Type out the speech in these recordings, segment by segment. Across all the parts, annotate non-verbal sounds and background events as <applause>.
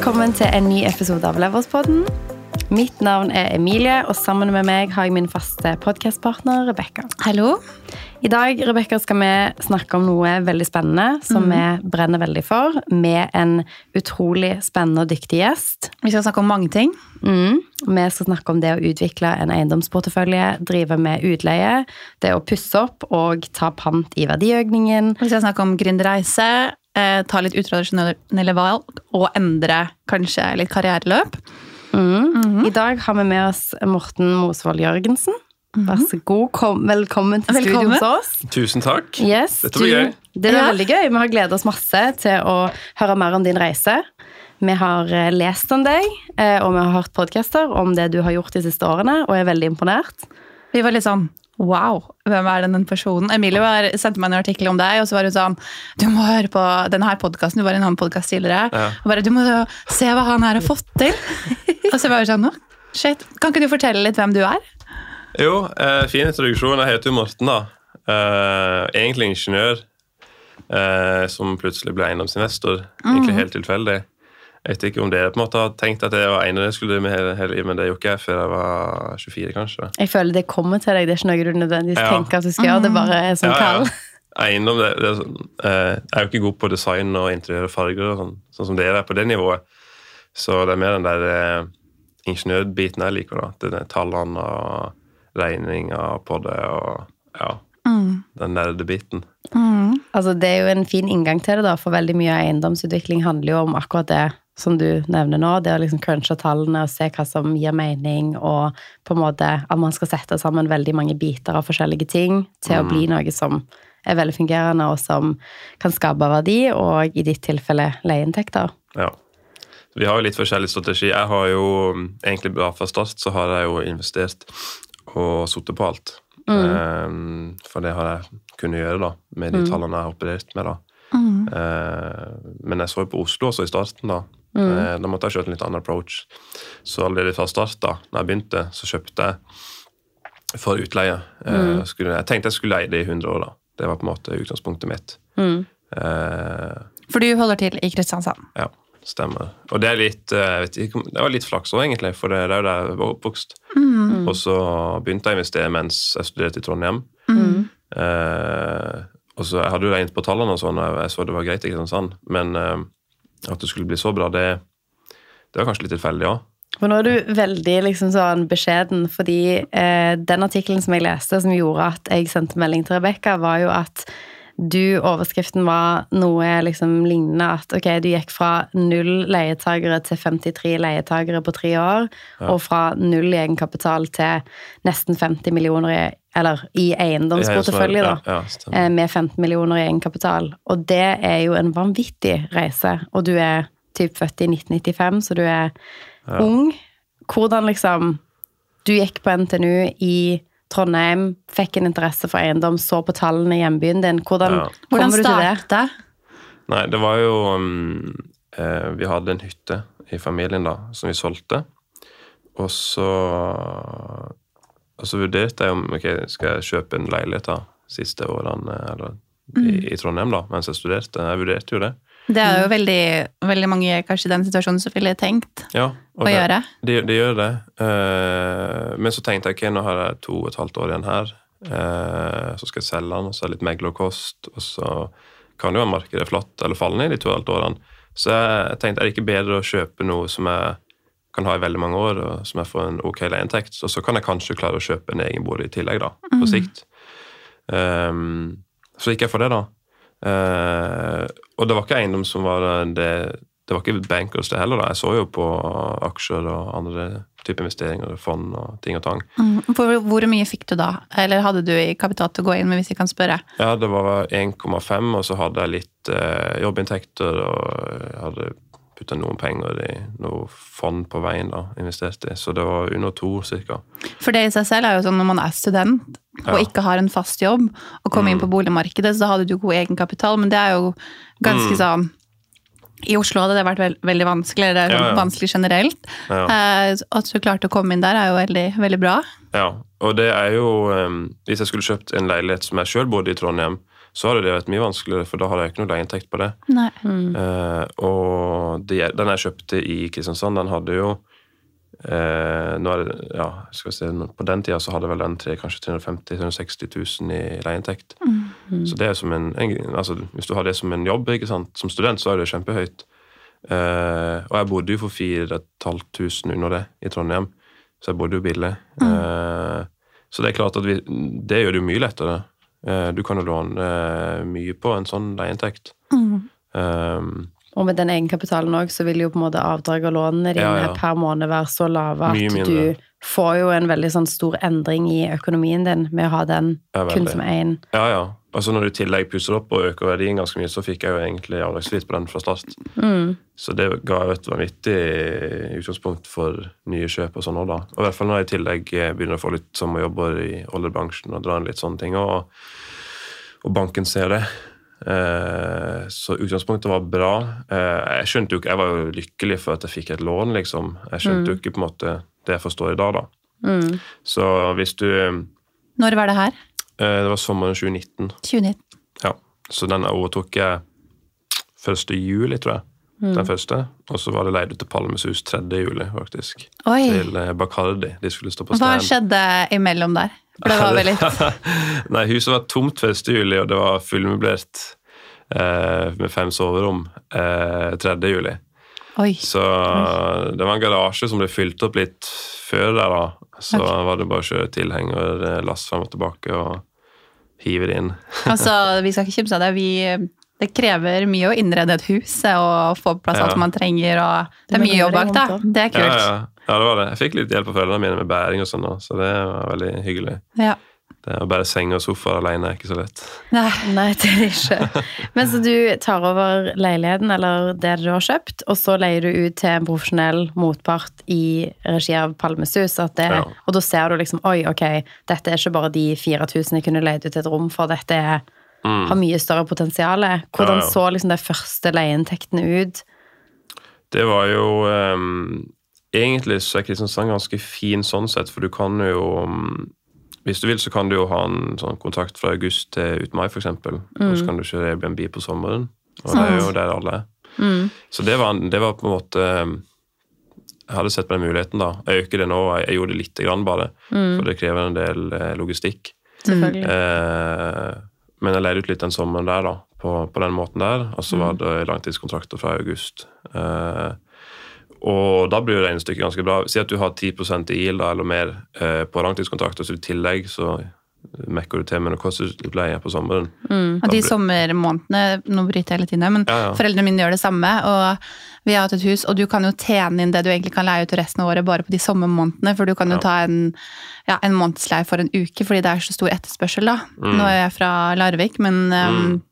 Velkommen til en ny episode av Leverspodden. Mitt navn er Emilie, og sammen med meg har jeg min faste podkastpartner Rebekka. Hallo. I dag Rebecca, skal vi snakke om noe veldig spennende som mm. vi brenner veldig for, med en utrolig spennende og dyktig gjest. Vi skal snakke om mange ting. Mm. Vi skal snakke om det å utvikle en eiendomsportefølje, drive med utleie, det å pusse opp og ta pant i verdiøkningen. Vi skal snakke om gründerreise, eh, ta litt utradisjonelle valg og endre kanskje litt karriereløp. Mm. I dag har vi med oss Morten Mosvold Jørgensen. Vær så god. Kom, velkommen til studio hos oss. Tusen takk. Yes, Dette blir gøy. Det blir Ja. veldig gøy. Vi har gledet oss masse til å høre mer om din reise. Vi har eh, lest om deg, eh, og vi har hørt podcaster om det du har gjort de siste årene, og er veldig imponert. Vi var litt sånn Wow, hvem er den personen? Emilie var, sendte meg en artikkel om deg, og så var hun sånn Du må høre på denne her podkasten. Du var i en annen podkast tidligere. Ja. Og bare, du må se hva han her har fått til. og så var hun sånn «Å, Shit. Kan ikke du fortelle litt hvem du er? Jo, eh, fin introduksjon. Jeg heter jo Morten, da. Eh, egentlig ingeniør eh, som plutselig ble eiendomsinvestor. Egentlig helt tilfeldig. Jeg vet ikke om dere på en måte har tenkt at det var ene jeg skulle drive med hele, hele livet, men det gjorde ikke jeg før jeg var 24, kanskje. Jeg føler det kommer til deg. Det er ikke noe du nødvendigvis Ja. tenker at du skal gjøre. Det bare er sånn kall. Eiendom, det, det er sånn, eh, Jeg er jo ikke god på design og interiør og farger, og sånn, sånn som dere er på det nivået. Så det er mer den der eh, ingeniørbiten jeg liker. da. Det er tallene og regninga på det og ja, den der biten. Altså, det er jo en fin inngang til det, da, for veldig mye av eiendomsutvikling handler jo om akkurat det som du nevner nå. Det å liksom crunche tallene og se hva som gir mening, og på en måte at man skal sette sammen veldig mange biter av forskjellige ting til å bli noe som er veldig fungerende, og som kan skape verdi, og i ditt tilfelle leieinntekter. Ja. Vi har jo litt forskjellig strategi. Jeg har jo mm, egentlig bare fra start så har jeg jo investert og sittet på alt. Mm. for det har jeg kunnet gjøre da, med de tallene jeg har operert med. da. Mm. men jeg så jo på Oslo også i starten. Da Eh, Da måtte jeg kjøre en litt annen approach. Så allerede fra start, da når jeg begynte, så kjøpte jeg for utleie. Eh, skulle, jeg tenkte jeg skulle leie det i 100 år. da. Det var på en måte utgangspunktet mitt. Eh, For du holder til i Kristiansand. ja, stemmer. Og det er litt eh, ikke, Det var litt flaks òg, egentlig, for det, det er jo der jeg var oppvokst. Og så begynte jeg å investere mens jeg studerte i Trondheim. Eh, og så Jeg hadde jo regnet på tallene, og sånn, og jeg så det var greit, i Kristiansand, men eh, at det skulle bli så bra, det, det var kanskje litt tilfeldig òg. Men nå er du veldig liksom sånn beskjeden, fordi eh, den artikkelen som jeg leste, som gjorde at jeg sendte melding til Rebekka, var jo at du, overskriften var noe liksom lignende at ok, du gikk fra null leietagere til 53 leietagere på tre år, og fra null i egenkapital til nesten 50 millioner i, eller i eiendomsportefølje, da. Ja, ja, stemmer. eh, med 15 millioner i egenkapital. Og det er jo en vanvittig reise. Og du er typ født i 1995, så du er ung. Hvordan liksom Du gikk på NTNU i Trondheim, fikk en interesse for eiendom, så på tallene i hjembyen din. Hvordan Ja. Hvordan kommer du til det? det? Nei, det var jo um, eh, Vi hadde en hytte i familien da, som vi solgte. Og så Og så vurderte jeg om ok, skal jeg kjøpe en leilighet da, siste årene eller, i, i Trondheim, da, mens jeg studerte. Jeg vurderte jo det. Det er jo veldig, veldig mange kanskje i den situasjonen som ville tenkt Ja, å det, gjøre. Det, det gjør det. Uh, men så tenkte jeg ok, nå har jeg to og et halvt år igjen her. Uh, så skal jeg selge den, og så er det litt meglerkost. Og så kan det jo være markedet flatt eller fallende i de to og et halvt årene. Så jeg tenkte er det ikke bedre å kjøpe noe som jeg kan ha i veldig mange år, og som jeg får en ok leieinntekt. Og så kan jeg kanskje klare å kjøpe en egen bolig i tillegg, da, på sikt. Um, så gikk jeg for det, da. Eh, og det var ikke eiendom som var det Det var ikke bankers, det heller. da. Jeg så jo på aksjer og andre typer investeringer, fond og ting og tang. Mm. Hvor, hvor mye fikk du da? Eller hadde du i kapital til å gå inn med, hvis jeg kan spørre? Ja, det var 1,5, og så hadde jeg litt uh, jobbinntekter, og jeg hadde putta noen penger i noe fond på veien, da, investert i. Så det var under to, cirka. For det i seg selv er jo sånn når man er student og Ja. ikke har en fast jobb, og kommer inn på boligmarkedet, så hadde du god egenkapital, men det er jo ganske sånn i Oslo hadde det vært veld, veldig vanskelig, eller det er Ja, sånn ja. vanskelig generelt. Ja. Eh, at du klarte å komme inn der, er jo veldig, veldig bra. Ja, og det er jo um, Hvis jeg skulle kjøpt en leilighet som jeg sjøl bodde i Trondheim, så hadde det vært mye vanskeligere, for da hadde jeg ikke noe leieinntekt på det. Nei. Eh, og de, den jeg kjøpte i Kristiansand, den hadde jo eh, nå er det, ja, skal vi se, På den tida så hadde vel den tre, kanskje 350 000-360 000 i leieinntekt. Så det er som en, en altså, Hvis du har det som en jobb ikke sant? som student, så er det kjempehøyt. Eh, og jeg bodde jo for 4500 under det i Trondheim, så jeg bodde jo billig. Eh, så det er klart at vi, det gjør det jo mye lettere. Eh, du kan jo låne eh, mye på en sånn leieinntekt. Eh, Og med den egenkapitalen òg, så vil jo på en måte avdrag og lånene dine Ja, ja. per måned være så lave at du får jo en veldig sånn stor endring i økonomien din med å ha den kun som én. Ja, ja. Altså Når du i tillegg pusser opp og øker verdien ganske mye, så fikk jeg jo egentlig avdragsfritt på den fra start. Mm. Så det ga jo et vanvittig utgangspunkt for nye kjøp og sånn òg, da. Og i hvert fall når jeg i tillegg eh, begynner å få litt sommerjobber i oljebransjen og drar inn litt sånne ting, og, og banken ser det. Eh, så utgangspunktet var bra. Eh, jeg skjønte jo ikke, jeg var jo lykkelig for at jeg fikk et lån, liksom. Jeg skjønte jo ikke på en måte det jeg forstår i dag, da. Mm. Så hvis du eh, Når var det her? Det var sommeren 2019. 2019. Ja, så den overtok jeg 1. juli, tror jeg. Den første. Og så var det leid ut til Palmesus 3. juli, faktisk. Oi. Til eh, Bacardi. De skulle stå på Hva skjedde imellom der? For det var vel <laughs> litt Nei, huset var tomt 1. juli, og det var fullmøblert eh, med fem soverom eh, 3. juli. Oi. Så det var en garasje som ble fylt opp litt før der, da. Så okay. var det bare å kjøre tilhenger, eh, last frem og tilbake og hive det inn. <laughs> Altså, vi skal ikke kimse av det. Vi, det krever mye å innrede et hus og få på plass Ja. alt man trenger. og Det er mye jobb bak, da. Det er kult. Ja, ja. ja, det var det. Jeg fikk litt hjelp av foreldrene mine med bæring og sånn, så det var veldig hyggelig. Ja. Det er bare seng og sofa alene er ikke så lett. Nei. Nei, det er ikke. Men så du tar over leiligheten, eller det du har kjøpt, og så leier du ut til en profesjonell motpart i regi av Palmesus. At det, Ja. Og da ser du liksom Oi, ok, dette er ikke bare de 4000 jeg kunne leid ut et rom for, dette er, har mye større potensial. Hvordan Mm. Ja, ja. så liksom de første leieinntektene ut? Det var jo um, Egentlig så er Kristiansand ganske fin sånn sett, for du kan jo mm, Hvis du vil, så kan du jo ha en sånn kontrakt fra august til ut mai, f.eks. eksempel Og så kan du kjøre Airbnb på sommeren. Og det er jo der alle er. Mm. Så det var, det var på en måte Jeg hadde sett på den muligheten, da. Jeg øker det nå. Jeg, gjorde det lite grann, bare. For det krever en del eh, logistikk. Selvfølgelig. Eh, men jeg leide ut litt den sommeren der, da, på, på den måten der. Og så var det langtidskontrakter fra august. Eh, og da blir regnestykket ganske bra. Si at du har 10% i GIL eller mer eh, på langtidskontrakter, så i tillegg så mekker du til med noe kostutleie på sommeren. Og de sommermånedene Nå bryter jeg litt inn men Ja, ja. foreldrene mine gjør det samme. Og vi har hatt et hus, og du kan jo tjene inn det du egentlig kan leie ut resten av året bare på de sommermånedene. For du kan jo Ja. ta en, ja, en månedsleie for en uke fordi det er så stor etterspørsel, da. Mm. Nå er jeg fra Larvik, men um,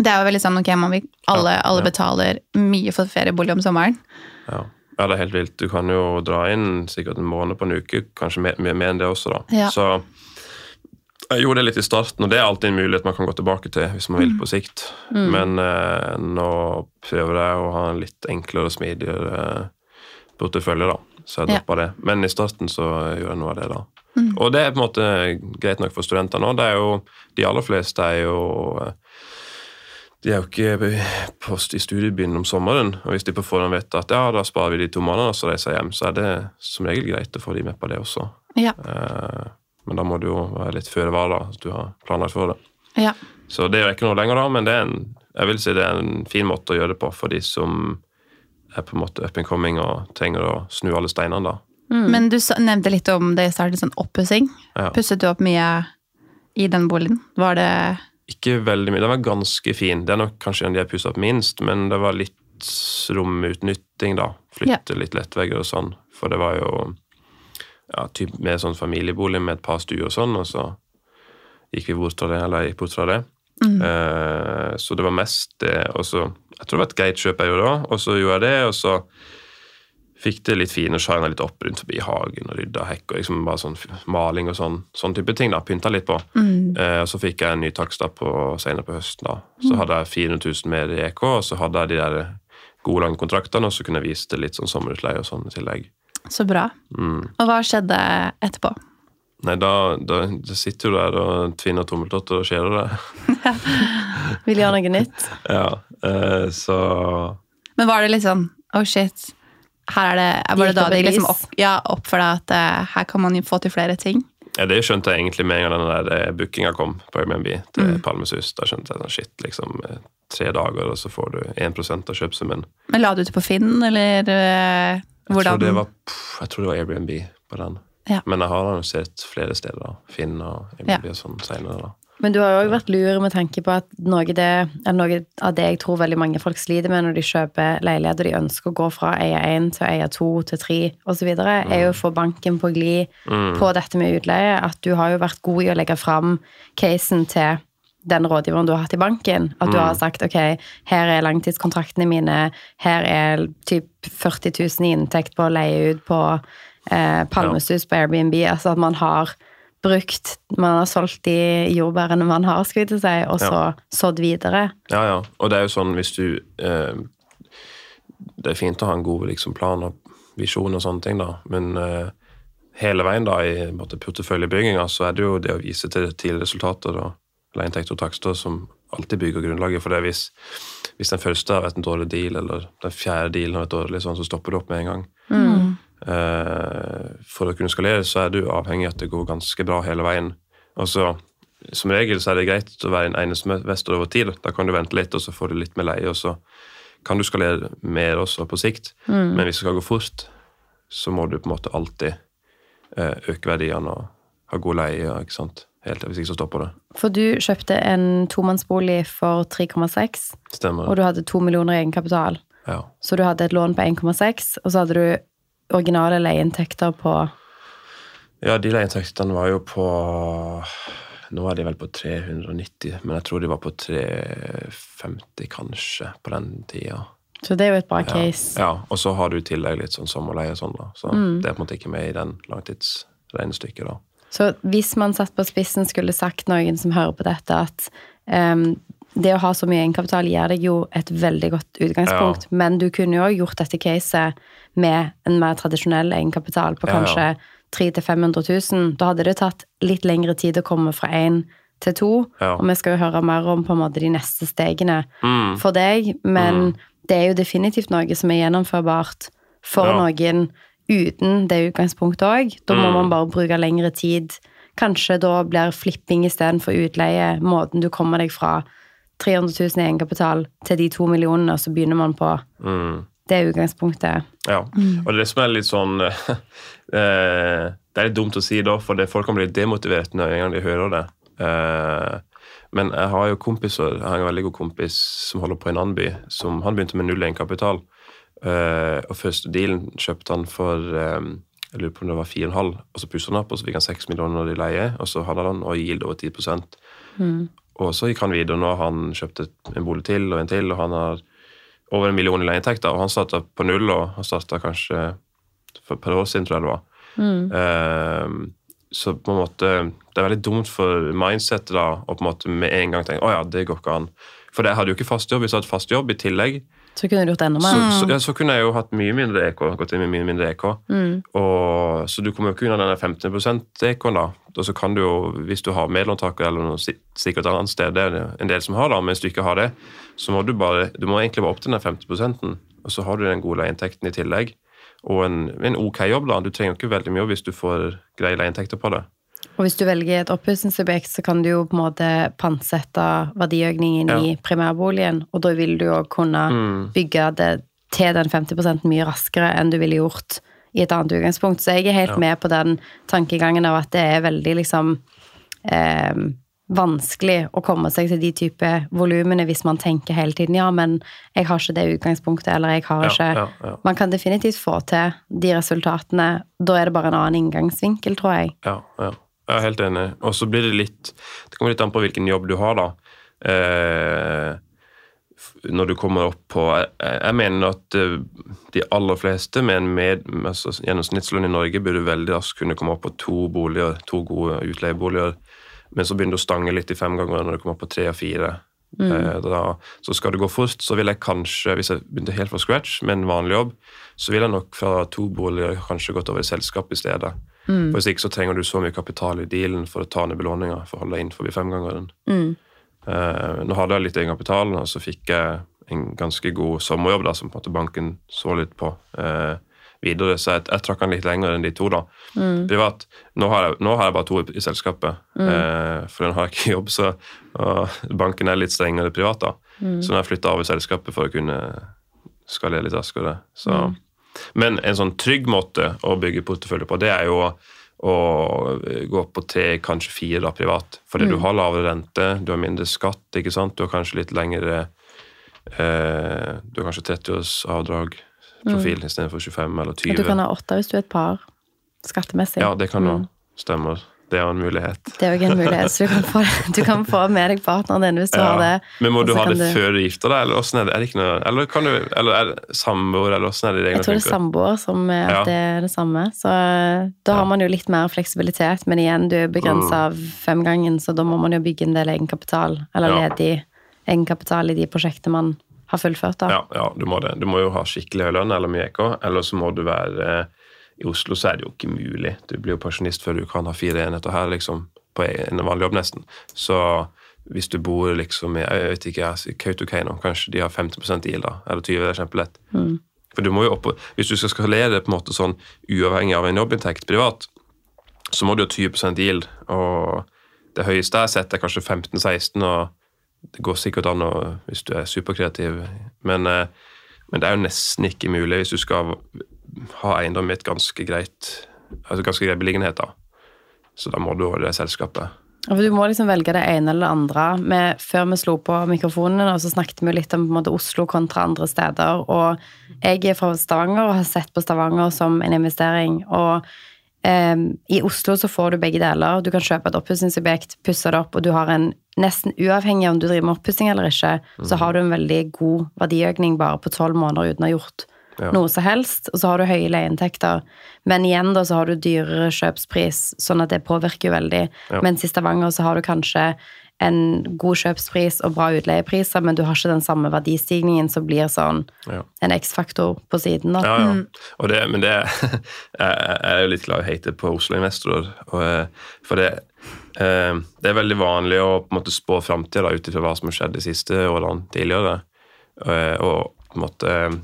det er jo veldig sånn ok, man vil, alle, alle betaler mye for feriebolig om sommeren. Ja. ja, det er helt vilt. Du kan jo dra inn sikkert en måned på en uke, kanskje mer, mer, enn det også, da. Ja. Så jeg gjorde det litt i starten, og det er alltid en mulighet man kan gå tilbake til hvis man vil på sikt. Men eh, nå prøver jeg å ha en litt enklere og smidigere eh, portefølje, da. Så jeg Ja. det. Men i starten så gjør jeg noe av det, da. Og det er på en måte greit nok for studenter nå. Det er jo, de aller fleste er jo eh, de er jo ikke på, i studiebyen om sommeren, og hvis de på forhånd vet at ja, da sparer vi de to månedene, og så reiser jeg hjem, så er det som regel greit å få de med på det også. Ja. Eh, men da må du jo være litt føre var, da, at du har planlagt for det. ja. Så det er jo ikke noe lenger, da, men det er en, jeg vil si det er en fin måte å gjøre det på for de som er på en måte up and coming og trenger å snu alle steinene, da. Men du nevnte litt om det i starten, sånn oppussing. Ja. Pusset du opp mye i den boligen? Var det Ikke veldig mye. Den var ganske fin. Det er nok kanskje en de har pussa opp minst, men det var litt romutnytting, da. Flytte litt lettvegger og sånn. For det var jo ja, typ med sånn familiebolig med et par stuer og sånn, og så gikk vi bort fra det, eller jeg gikk bort fra det. Eh, så det var mest det, og så Jeg tror det var et greit kjøp jeg gjorde da, og så gjorde jeg det, og så fikk det litt fine shina litt opp rundt forbi hagen og rydda hekk og liksom bare sånn maling og sånn, sånn type ting. da, Pynta litt på. Eh, og så fikk jeg en ny takst da på, senere på høsten. da. Så hadde jeg 400 000 mer i EK, og så hadde jeg de der gode, lange kontraktene, og så kunne jeg vise det litt sånn sommerutleie og sånn i tillegg. så bra? Mm. Og hva skjedde etterpå? Nei, da, da, da sitter du der og tvinner tommeltotter og kjeder det. <laughs> Vil gjøre noe nytt. <laughs> Ja, eh, så Men var det litt sånn oh shit, her er det, var det da det liksom opp, ja, opp for deg at uh, her kan man få til flere ting? ja, Det skjønte jeg egentlig med en gang den der eh, bookinga kom på Airbnb til Mm. Palmesus. Da skjønte jeg sånn shit, liksom. eh, Tre dager, og så får du 1% av kjøpsummen. Men la du ut på Finn, eller Jeg hvordan? tror, det var, pff, jeg tror det var Airbnb på den. Ja. Men jeg har annonsert flere steder. da. Finn og Airbnb og sånn senere. da. Men du har jo òg vært lur med tanke på at noe, det, noe av det jeg tror veldig mange folk sliter med når de kjøper leilighet, og de ønsker å gå fra eie én til eie to til tre osv., er jo å få banken på glid på dette med utleie. At du har jo vært god i å legge fram casen til den rådgiveren du har hatt i banken. At du har sagt ok, her er langtidskontraktene mine, her er typ 40 000 i inntekt på å leie ut på eh, Palmesus på Airbnb. Altså at man har brukt Man har solgt de jordbærene man har, skulle jeg til å si, og så sådd videre. Ja, ja. Og det er jo sånn hvis du eh, Det er fint å ha en god liksom, plan og visjon og sånne ting, da, men eh, hele veien da i porteføljebygginga så er det jo det å vise til tidlige resultater da, eller inntekt og takster som alltid bygger grunnlaget. For det hvis, hvis den første har vært en dårlig deal, eller den fjerde dealen har vært dårlig, sånn, så stopper det opp med en gang. Eh, for å kunne skalere så er du avhengig av at det går ganske bra hele veien. Og så, Som regel så er det greit å være en eiendomsmester over tid. Da kan du vente litt, og så får du litt mer leie, og så kan du skalere mer også på sikt. Men hvis det skal gå fort, så må du på en måte alltid eh, øke verdiene og ha god leie. ikke sant? Helt, hvis ikke så stopper det. For du kjøpte en tomannsbolig for 3,6, Stemmer. og du hadde to millioner i egenkapital. Ja. Så du hadde et lån på 1,6, og så hadde du originale leieinntekter på ja, de leieinntektene var jo på Nå er de vel på 390, men jeg tror de var på 350 kanskje på den tida. Så det er jo et bra case. ja, og så har du i tillegg litt sånn sommerleie og sånn, da. Så det er på en måte ikke med i den langtidsregnestykket, da. Så hvis man satt på spissen skulle sagt noen som hører på dette, at um, det å ha så mye egenkapital gir deg jo et veldig godt utgangspunkt, men du kunne jo òg gjort dette caset med en mer tradisjonell egenkapital på Ja, ja. kanskje 300 000-500 000. Da hadde det tatt litt lengre tid å komme fra én til to, Ja. og vi skal jo høre mer om på en måte de neste stegene Mm. for deg, men det er jo definitivt noe som er gjennomførbart for Ja. noen uten det utgangspunktet òg. Da må Mm. man bare bruke lengre tid. Kanskje da blir flipping istedenfor utleie måten du kommer deg fra 300 000 i egenkapital til de to millionene, og så begynner man på Mm. Det er utgangspunktet. Ja, og det som er litt sånn <laughs> eh, Det er litt dumt å si da, for det, folk kan bli demotivert når en gang de hører det. Eh, men jeg har jo kompiser, jeg har en veldig god kompis som holder på i en annen by. Som, han begynte med null egenkapital. Eh, og første dealen kjøpte han for jeg lurer på om det var 4,5, og så pusset han opp, og så fikk han 6 millioner i leie, og så hadde han og yield over 10 mm. Og så gikk han videre, og nå har han kjøpt en bolig til og en til, og han har over en million i leieinntekter, og han starta på null, og han starta kanskje for et par år siden, tror jeg det var. Ehm, så på en måte Det er veldig dumt for mindsetet da, å på en måte med en gang tenke å ja, det går ikke an. For jeg hadde jo ikke fast jobb. Hvis jeg hadde fast jobb i tillegg, Så kunne du gjort enda mer. så, ja, så kunne jeg jo hatt mye mindre EK. gått inn med mye mindre EK. Og, så du kommer jo ikke unna denne 15 %-EK-en, da. Og så kan du jo, hvis du har medlåntaker eller noe sikkert et annet sted, det er det en del som har, det, men hvis du ikke har det, så må du bare Du må egentlig bare opp til den 50 og så har du den gode leieinntekten i tillegg. Og en, en ok jobb, da. Du trenger jo ikke veldig mye hvis du får greie leieinntekter på det. Og hvis du velger et oppussingsobjekt, så kan du jo på en måte pantsette verdiøkningen Ja. i primærboligen, og da vil du jo kunne bygge det til den 50% mye raskere enn du ville gjort i et annet utgangspunkt. Så jeg er helt Ja. med på den tankegangen av at det er veldig liksom eh, vanskelig å komme seg til de type volumene hvis man tenker hele tiden ja, men jeg har ikke det utgangspunktet, eller jeg har ikke ja, ja. Man kan definitivt få til de resultatene. Da er det bare en annen inngangsvinkel, tror jeg. Ja, ja. Jeg er helt enig. Og så blir det litt Det kommer litt an på hvilken jobb du har, da. Eh, når du kommer opp på Jeg, jeg mener at eh, de aller fleste med en med, altså, gjennomsnittslønn i Norge burde veldig raskt kunne komme opp på to boliger, to gode utleieboliger. Men så begynner du å stange litt i fem ganger når du kommer opp på tre og fire. Eh, da, så skal det gå fort, så vil jeg kanskje, hvis jeg begynte helt fra scratch med en vanlig jobb, så vil jeg nok fra to boliger kanskje gått over i selskap i stedet. Mm. For Hvis ikke så trenger du så mye kapital i dealen for å ta ned belåninga for å holde deg innenfor femgangeren. Mm. Eh, nå hadde jeg litt egenkapital, og så fikk jeg en ganske god sommerjobb da, som på en måte banken så litt på eh, videre. Så jeg, jeg trakk den litt lenger enn de to, da. Mm. Privat. Nå har, jeg, nå har jeg bare to i selskapet, eh, for den har jeg ikke jobb, så banken er litt strengere privat, da. Mm. Så nå har jeg flytta over selskapet for å kunne skalere litt raskere. Så. Mm. Men en sånn trygg måte å bygge portefølje på, det er jo å, gå på tre, kanskje fire da, privat. Fordi Mm. du har lavere rente, du har mindre skatt, ikke sant. Du har kanskje litt lengre eh, Du har kanskje 30 års avdrag profil istedenfor 25 eller 20. Og Du kan ha åtte hvis du er et par. Skattemessig. Ja, det kan. Mm. Stemmer. Det er jo en mulighet. Det er jo en mulighet, så du kan få, du kan få med deg partneren din hvis du har det. Men må du ha det før du gifter deg, eller åssen er det? Er det ikke noe, eller kan du, eller er det samboer, eller åssen er det i Jeg tror det er samboer som er Ja. det er det samme. Så eh, da Ja. har man jo litt mer fleksibilitet, men igjen, du er begrensa Mm. av femgangen, så da må man jo bygge en del egenkapital, eller Ja. ledig egenkapital i de prosjektene man har fullført, da. Ja, ja, du må det. Du må jo ha skikkelig høy lønn, eller mye EK, eller så må du være eh, I Oslo så er det jo ikke mulig. Du blir jo pensjonist før du kan ha fire enheter her, liksom, på en vanlig jobb, nesten. Så hvis du bor liksom i jeg vet ikke, Kautokeino, kanskje de har 50 GIL, da, eller 20, det er kjempelett. Mm. For du må jo opp, Hvis du skal skalere det på en måte sånn uavhengig av en jobbinntekt privat, så må du ha 20 yield. Og det høyeste jeg har sett, er kanskje 15-16, og det går sikkert an å, hvis du er superkreativ. Men, eh, men det er jo nesten ikke mulig hvis du skal ha eiendom i et ganske greit altså ganske grei beliggenhet. da. Så da må du holde det selskapet. For du må liksom velge det ene eller det andre. Vi, før vi slo på mikrofonene, så snakket vi litt om måte, Oslo kontra andre steder. Og jeg er fra Stavanger og har sett på Stavanger som en investering. Og eh, i Oslo så får du begge deler. Du kan kjøpe et oppussingsobjekt, pusse det opp, og du har en nesten uavhengig om du driver med oppussing eller ikke, så har du en veldig god verdiøkning bare på tolv måneder uten å ha gjort Ja. noe som helst, og så har du høye leieinntekter. Men igjen da så har du dyrere kjøpspris, sånn at det påvirker jo veldig. Ja. Mens i Stavanger så har du kanskje en god kjøpspris og bra utleiepriser, men du har ikke den samme verdistigningen som blir sånn Ja. en X-faktor på siden. da. Ja, ja. Og det, men det <laughs> Jeg jeg er jo litt glad i å hate på Oslo Investor. og, eh, For det, eh, det er veldig vanlig å på en måte spå framtida ut ifra hva som har skjedd de siste årene tidligere. Og, Og på en måte eh,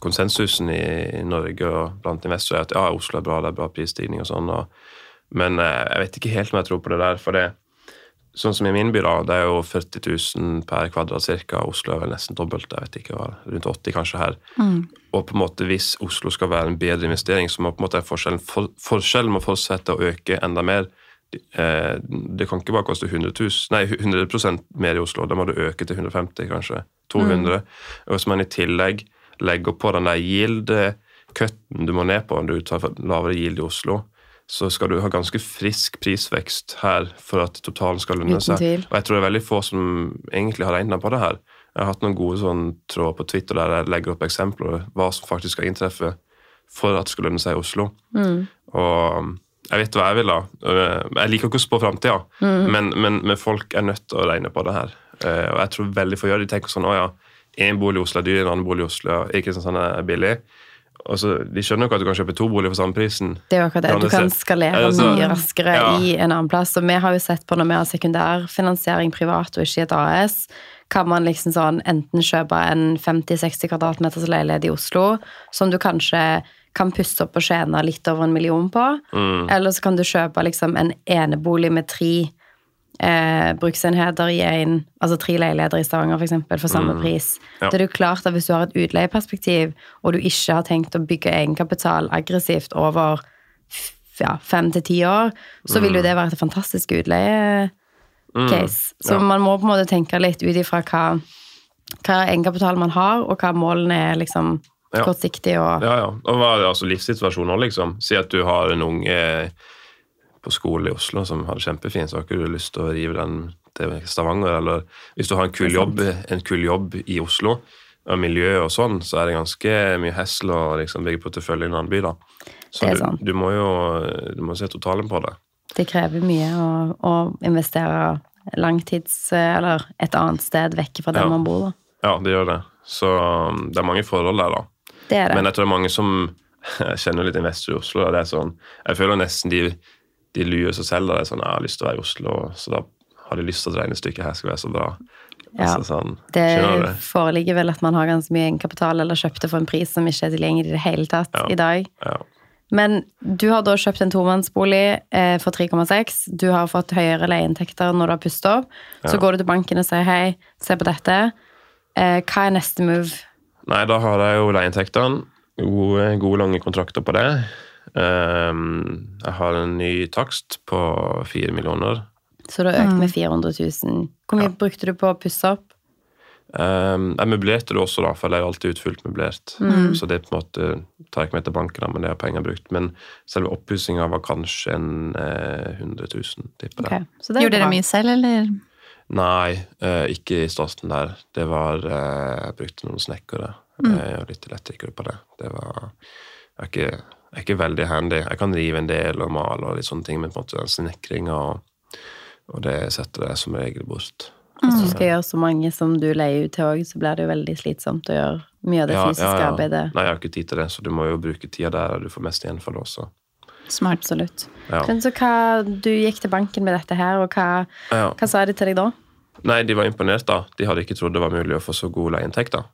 konsensusen i Norge og blant investorer er at ja, Oslo er bra, det er bra prisstigning og sånn. Og, men eh, jeg vet ikke helt om jeg tror på det der. for det Sånn som i min by, da, det er jo 40 000 per kvadrat cirka. Oslo er vel nesten dobbelt, jeg vet ikke hva, rundt 80 kanskje her. Og på en måte hvis Oslo skal være en bedre investering, så må på en måte forskjellen, for, forskjellen må fortsette å øke enda mer. Eh, det kan ikke bare koste 100 000, nei, 100% mer i Oslo, da må det øke til 150 kanskje, 200. Og hvis man i tillegg legger på den der yield-cutten du må ned på når du tar lavere yield i Oslo, så skal du ha ganske frisk prisvekst her for at totalen skal lønne seg. Og jeg tror det er veldig få som egentlig har regna på det her. Jeg har hatt noen gode sånn tråder på Twitter der jeg legger opp eksempler hva som faktisk skal inntreffe for at det skal lønne seg i Oslo. Og um, jeg vet hva jeg vil, da. Jeg liker ikke å spå framtida, men, men, men folk er nødt til å regne på det her. Eh, Og jeg tror veldig få gjør det. De tenker sånn å ja, én bolig i Oslo er dyr, en annen bolig i Oslo er ikke sånn er billig. Altså, De skjønner jo ikke at du kan kjøpe to boliger for samme prisen. Det er jo akkurat det. Du kan skalere Altså, mye raskere ja. i en annen plass. Og vi har jo sett på når vi har sekundærfinansiering privat og ikke i et AS, kan man liksom sånn enten kjøpe en 50-60 kvadratmeters leilighet i Oslo, som du kanskje kan pusse opp og tjene litt over en million på, Mm. eller så kan du kjøpe liksom en enebolig med tre eh, bruksenheter i en, altså tre leiligheter i Stavanger for eksempel, for samme pris. Mm. Ja. Det er jo klart at hvis du har et utleieperspektiv, og du ikke har tenkt å bygge egenkapital aggressivt over ja, fem til ti år, så vil jo det være et fantastisk utleiecase. Så Mm. Ja. man må på en måte tenke litt ut ifra hva, hva egenkapital man har, og hva målene er liksom Ja. kortsiktig og Ja, ja. Og hva er det altså livssituasjonen òg, liksom? Si at du har en unge på skole i Oslo som har det kjempefint, så har ikke du lyst til å rive den til Stavanger. Eller hvis du har en kul jobb, en kul jobb i Oslo, og miljø og sånn, så er det ganske mye hessel å liksom bygge portefølje i en annen by, da. Så Det er du, du må jo du må se totalen på det. det krever mye å, å investere langtids... Eller et annet sted vekk fra der Ja. man bor, da. Ja, det gjør det. Så um, det er mange forhold der, da. Det er det. Men jeg tror det er mange som Jeg <laughs> kjenner litt investorer i Oslo. og det er sånn, Jeg føler nesten de, de lurer seg selv. det er sånn, Jeg har lyst til å være i Oslo, så da har de lyst til at regnestykket her skal være så bra. Ja. Altså, sånn, Det foreligger vel at man har ganske mye egenkapital eller kjøpte for en pris som ikke er tilgjengelig i det hele tatt Ja. i dag. Ja. Men du har da kjøpt en tomannsbolig eh, for 3,6. Du har fått høyere leieinntekter når du har pustet opp. Så går du til banken og sier hei, se på dette. Eh, hva er neste move? Nei, da har jeg jo leieinntektene. Gode, gode, lange kontrakter på det. Ehm, jeg har en ny takst på fire millioner. Så du har økt med 400 000. Hvor mye brukte du på å pusse opp? Um, jeg møblerte det også, da, for jeg er alltid utfylt møblert. Mm. Så det på en måte tar jeg ikke med til banken, men det har penger brukt. Men selve oppussinga var kanskje en eh, 100 000, tipper jeg. Ok, Så det er Gjorde dere mye selv, eller? Nei, eh, ikke i starten der. Det var eh, Jeg brukte noen snekkere eh, og litt elektrikere på det. Det var Jeg er ikke, er ikke veldig handy. Jeg kan rive en del og male og litt sånne ting, men på en måte den snekringa og, og det setter jeg som regel bort. Hvis du skal gjøre så mange som du leier ut til òg, så blir det jo veldig slitsomt å gjøre mye av det Ja, fysiske ja, ja. arbeidet. Nei, jeg har ikke tid til det, så du må jo bruke tida der du får mest igjen for det også. Smart. Absolutt. Ja. Men så hva, Du gikk til banken med dette her, og hva, Ja. hva sa de til deg da? Nei, de var imponert, da. De hadde ikke trodd det var mulig å få så god leieinntekter.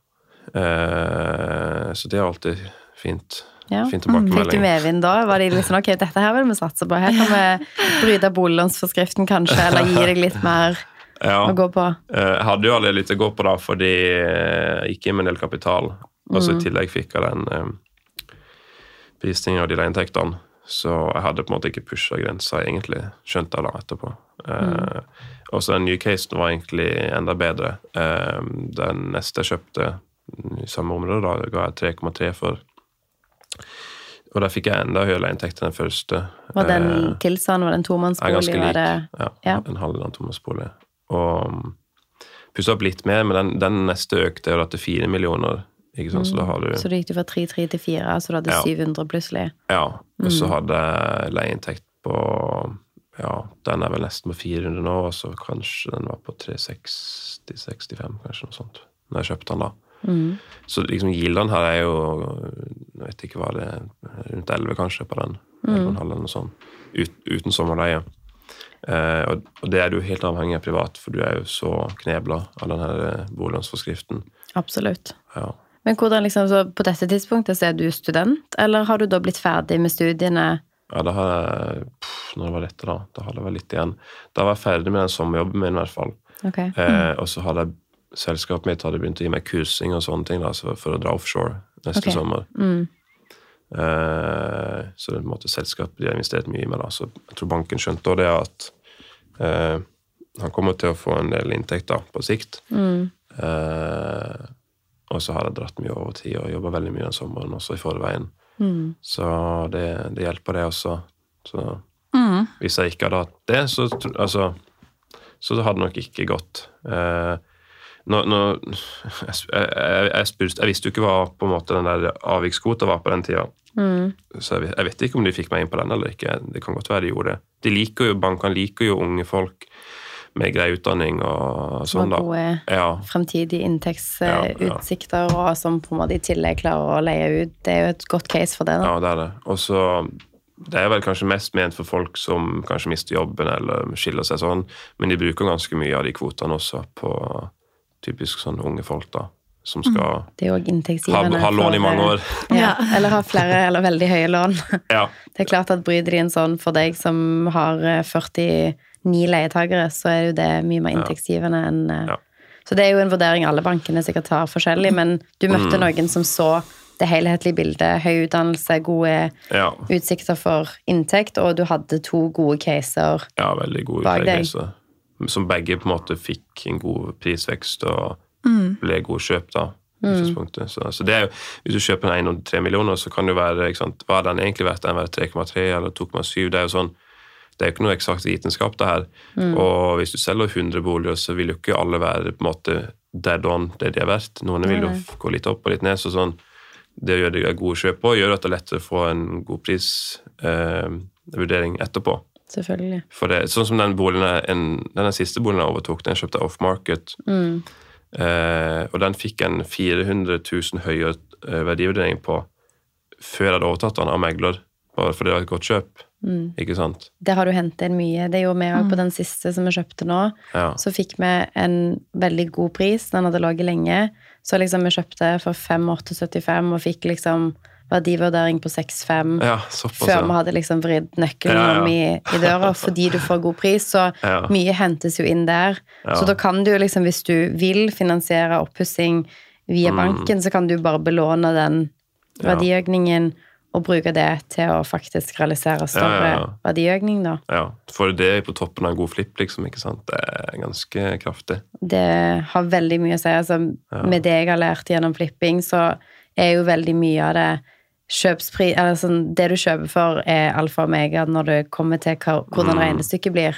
Eh, så det er alltid fint. Ja. Fin Fikk du medvind da? Var de liksom ok, dette her vil vi satse på? Her kan vi bryte boliglånsforskriften kanskje, eller gi deg litt mer <laughs> Ja. å gå på? Eh, Jeg hadde jo allerede litt å gå på, da, fordi jeg gikk inn med en del kapital. Og så i tillegg fikk jeg den eh, prisningen av de leieinntektene. Så jeg hadde på en måte ikke pusha grensa, egentlig. Skjønte jeg da etterpå. Eh, Og så den nye casen var egentlig enda bedre. Eh, den neste jeg kjøpte i samme område, da ga jeg 3,3 for. Og der fikk jeg enda høyere inntekt enn den første. Var den Eh, tilsvarende? Var det en er tomannsbolig? ganske lik. det Ja, Ja. En halv tomannsbolig. Og um, pussa opp litt mer, men den, den neste økte jo til fire millioner. Ikke sant? Så da har du Så da gikk du fra 3-3 til 4, så du hadde Ja. 700 plutselig? Ja. Og så hadde jeg leieinntekt på Ja, den er vel nesten på 400 nå, og så kanskje den var på 360-65, kanskje noe sånt. Når jeg kjøpte den, da. Mm. Så liksom gildene her er jo Jeg vet ikke hva det er, rundt 11 kanskje på den. Mm. eller noe sånt. Ut, uten sommerleie. Eh, og, og det er du helt avhengig av privat, for du er jo så knebla av den her eh, boliglånsforskriften. Absolutt. Ja. Men hvordan liksom, så på dette tidspunktet så er du student, eller har du da blitt ferdig med studiene? ja, da har jeg pff, Når var dette, da? Da hadde jeg vel litt igjen. Da var jeg ferdig med den sommerjobben min, i hvert fall. Ok. Eh, og så hadde jeg selskapet mitt hadde begynt å gi meg kursing og sånne ting da, så for å dra offshore neste okay. sommer. Mm. Eh, så det er på en måte selskapet de har investert mye i meg. da, Så jeg tror banken skjønte også det at eh, han kommer til å få en del inntekter på sikt. Mm. Eh, og så har jeg dratt mye over tid og jobba veldig mye den sommeren også i forveien. Mm. Så det, det hjelper, det også. Så Mm. hvis jeg ikke hadde hatt det, så, altså, så hadde det nok ikke gått. Eh, nå, nå, jeg, jeg, jeg, spurte, jeg visste jo ikke hva på en måte den der avvikskvota var på den tida. Mm. Så jeg, vet- ikke om de fikk meg inn på den eller ikke. Det kan godt være de gjorde det. De liker jo, Bankene liker jo unge folk med grei utdanning og Som sånn, har da. gode Ja, fremtidige Ja, ja. inntektsutsikter, og som på en måte i tillegg klarer å leie ut. Det er jo et godt case for det. da. ja, det er det. Og så Det er vel kanskje mest ment for folk som kanskje mister jobben eller skiller seg sånn, men de bruker ganske mye av de kvotene også på typisk sånn unge folk, da. Som skal Det er ha, ha lån i mange eh, år. <laughs> Ja, eller ha flere eller veldig høye lån. <laughs> Ja. Det er klart at bryter de en sånn for deg som har eh, 49 leietakere, så er jo det mye mer inntektsgivende enn eh, Ja. Så det er jo en vurdering alle bankene sikkert tar forskjellig, men du møtte Mm. noen som så det helhetlige bildet. Høy utdannelse, gode ja. utsikter for inntekt, og du hadde to gode caser. Ja, veldig gode Bak deg. utleggelser. Som begge på en måte fikk en god prisvekst og ble gode kjøp, da. Mm. Så, så det er jo, Hvis du kjøper en eiendom til 3 millioner, så kan det jo være ikke sant, Hva er den egentlig verdt? Den er verdt 3,3 eller 2,7? Det er jo sånn det er jo ikke noe eksakt vitenskap, det her. Og hvis du selger 100 boliger, så vil jo ikke alle være på en måte dead on det de er verdt. Noen vil jo gå litt opp og litt ned. så sånn, Det gjøre det gode kjøp på, gjør at det er lettere å få en god prisvurdering etterpå. Selvfølgelig. For det, sånn som den boligen en, denne siste boligen jeg overtok, den kjøpte jeg off-market. Mm. Eh, og den fikk en 400 000 høyere eh, verdivurdering på før jeg hadde overtatt den av megler, bare fordi det var et godt kjøp. Mm. Ikke sant? Det har du hentet inn mye. Det gjorde vi òg på den siste som vi kjøpte nå. Ja. Så fikk vi en veldig god pris. Den hadde ligget lenge. Så liksom vi kjøpte for 5875 og fikk liksom verdivurdering på 65 ja før før vi hadde liksom vridd nøkkelen Ja, ja. om i, i døra fordi du får god pris. Så <laughs> Ja. mye hentes jo inn der. Ja. Så da kan du liksom, hvis du vil finansiere oppussing via Mm. banken, så kan du bare belåne den Ja. verdiøkningen og bruke det til å faktisk realisere større Ja, ja, ja. verdiøkning, da. Ja, For det på toppen av en god flipp, liksom. ikke sant? Det er ganske kraftig. Det har veldig mye å si. Altså, Med det jeg har lært gjennom flipping, så er jo veldig mye av det kjøpspris eller sånn, Det du kjøper for, er alfa og omega når det kommer til hvordan regnestykket blir.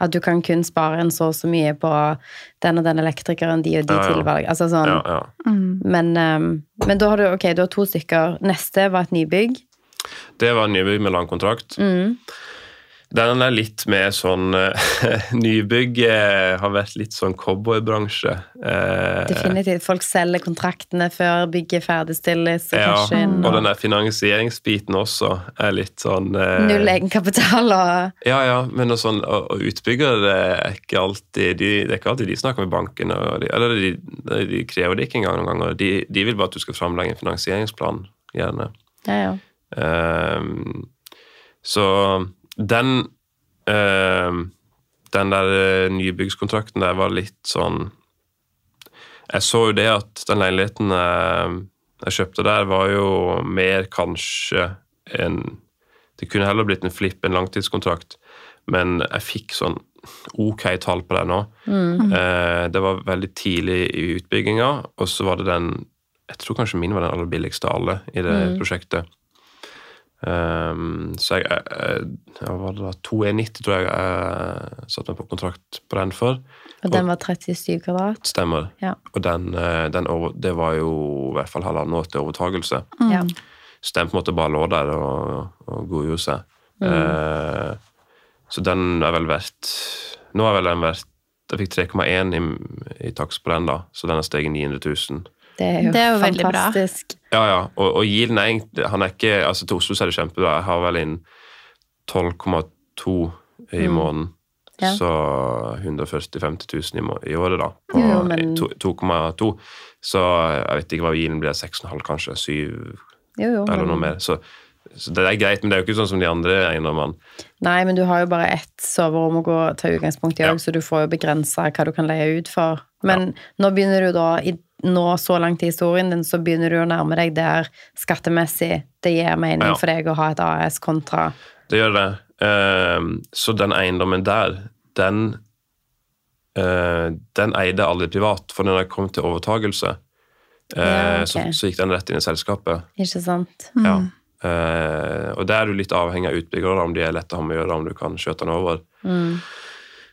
At du kan kun spare en så og så mye på den og den elektrikeren, de og de Ja, ja. tilvalg. Altså sånn. Ja, ja. Men, um, men da har du ok, du har to stykker. Neste var et nybygg. Det var en nybygg med lang kontrakt. Mm. Den er litt mer sånn eh, <laughs> Nybygg eh, har vært litt sånn cowboybransje. Eh, Definitivt. Folk selger kontraktene før bygget ferdigstilles. Og ja, inn, og den der finansieringsbiten også er litt sånn Null egenkapital og Ja, ja, men og sånn, og, og utbyggere det er ikke alltid de, Det er ikke alltid de snakker med bankene. de, eller de, de krever det ikke engang noen ganger. De, de vil bare at du skal framlegge en finansieringsplan, gjerne. Ja, ja. Um, så den øh, Den der eh, nybyggskontrakten der var litt sånn Jeg så jo det at den leiligheten eh, jeg kjøpte der, var jo mer kanskje en Det kunne heller blitt en flipp, en langtidskontrakt, men jeg fikk sånn ok tall på det nå. Eh, det var veldig tidlig i utbygginga, og så var det den Jeg tror kanskje min var den aller billigste av alle i det prosjektet. Um, så jeg, jeg, jeg var da 2,90 tror jeg jeg satte meg på kontrakt på den for. Og den var 37 kvadrat. Stemmer. Ja. Og den, eh, den over, det var jo i hvert fall halvannet år til overtagelse. Ja. Så den på en måte bare lå der og, og godgjorde seg. Eh, så den er vel verdt Nå er vel den verdt Jeg fikk 3,1 i, i takst på den, da, så den har steget 900 000. Det er jo, Det er jo fantastisk. Ja, ja. Og, og yielden er egentlig Han er ikke Altså, til Oslo så er det kjempebra. Jeg har vel inn 12,2 i måneden. Mm. Ja. Så 140 000-50 000 i, i året, da. På men- 2,2. Så jeg vet ikke hva yielden blir. 6,5 kanskje? 7 Jo, jo, eller men- noe mer. Så, så det er greit, men det er jo ikke sånn som de andre eiendommene. Nei, men du har jo bare ett soverom å gå ta utgangspunkt i Ja. så du får jo begrensa hva du kan leie ut for. Men nå begynner du da, i, nå så langt i historien din, så begynner du å nærme deg der skattemessig det gir mening Ja. for deg å ha et AS kontra Det gjør det. Ehm, så den eiendommen der, den eh, Den eide aldri privat, for når har kom til overtagelse, eh, Ja, okay. så, så gikk den rett inn i selskapet. Ikke sant? Ja. Eh, og der er du litt avhengig av utbyggere, om de er lette å ha med å gjøre, om du kan skjøte den over. Mm.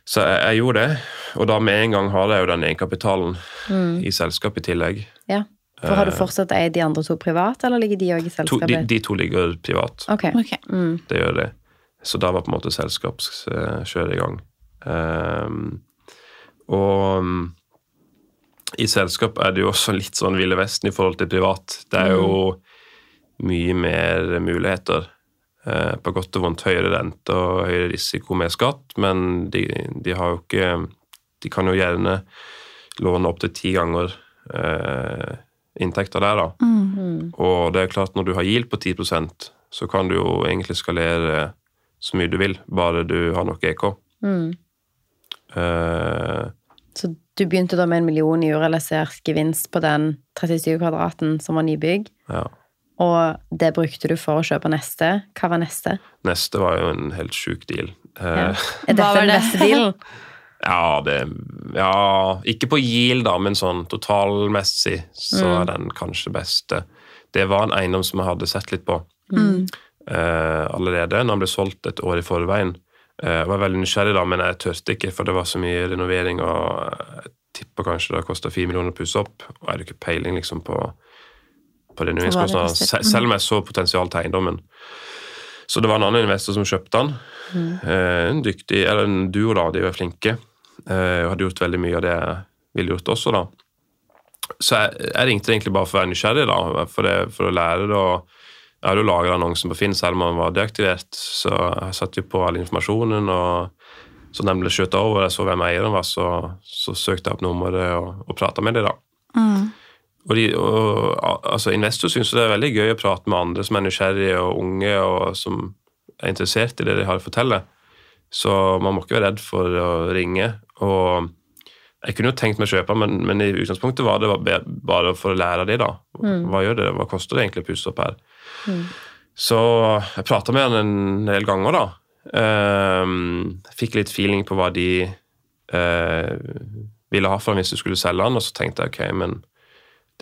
Så jeg, jeg gjorde det, og da med en gang har jeg jo den egenkapitalen Mm. i selskapet i tillegg. Ja. For har du fortsatt eid de andre to privat, eller ligger de òg i selskapet? To, de, de to ligger privat. Ok. okay. Mm. Det gjør det. Så da var på en måte selskapskjøret i gang. Um, og um, i selskap er det jo også litt sånn Ville Vesten i forhold til privat. Det er jo mye mer muligheter. Uh, på godt og vondt høyere rente og høyere risiko med skatt, men de, de har jo ikke De kan jo gjerne låne opptil ti ganger eh, inntekter der, da. Mm. Og det er klart, når du har yield på 10% så kan du jo egentlig skalere så mye du vil, bare du har nok EK. Mm. Eh, Så du begynte da med en million i urealisert gevinst på den 37 kvadraten som var nybygg, ja. og det brukte du for å kjøpe neste. Hva var neste? Neste var jo en helt sjuk deal. Eh, Ja. <laughs> Er dette var den beste dealen? <laughs> Ja, det Ja, ikke på yield, da, men sånn totalmessig så er den kanskje beste. Det var en eiendom som jeg hadde sett litt på eh, allerede, når den ble solgt et år i forveien. Uh, Jeg var veldig nysgjerrig, da, men jeg turte ikke, for det var så mye renovering, og jeg tipper kanskje det kosta fire millioner å pusse opp, og jeg hadde ikke peiling liksom på, på renoveringskostnader, mm. selv om jeg så potensial til eiendommen. Så det var en annen investor som kjøpte den. Eh, en dyktig, eller en duo, da, de var flinke. Eh, og hadde gjort veldig mye av det jeg ville gjort også, da. Så jeg, jeg ringte egentlig bare for å være nysgjerrig, da, for, det, for å lære det. Og Jeg hadde jo lagra annonsen på Finn selv om den var deaktivert, så jeg satte jo på all informasjonen. og så den ble skjøtet over, jeg så hvem eieren var, så, så søkte jeg opp nummeret og, og prata med dem. Mm. Og, de, og altså, Investor syns det er veldig gøy å prate med andre som er nysgjerrige og unge, og som er interessert i det de har å fortelle. Så man må ikke være redd for å ringe. Og jeg kunne jo tenkt meg å kjøpe, men, men i utgangspunktet var det bare- for å lære det. da. Hva gjør det? Hva koster det egentlig å pusse opp her? Så jeg prata med han en del ganger, da. Um, fikk litt feeling på hva de uh, ville ha for ham hvis du skulle selge han, og så tenkte jeg ok, men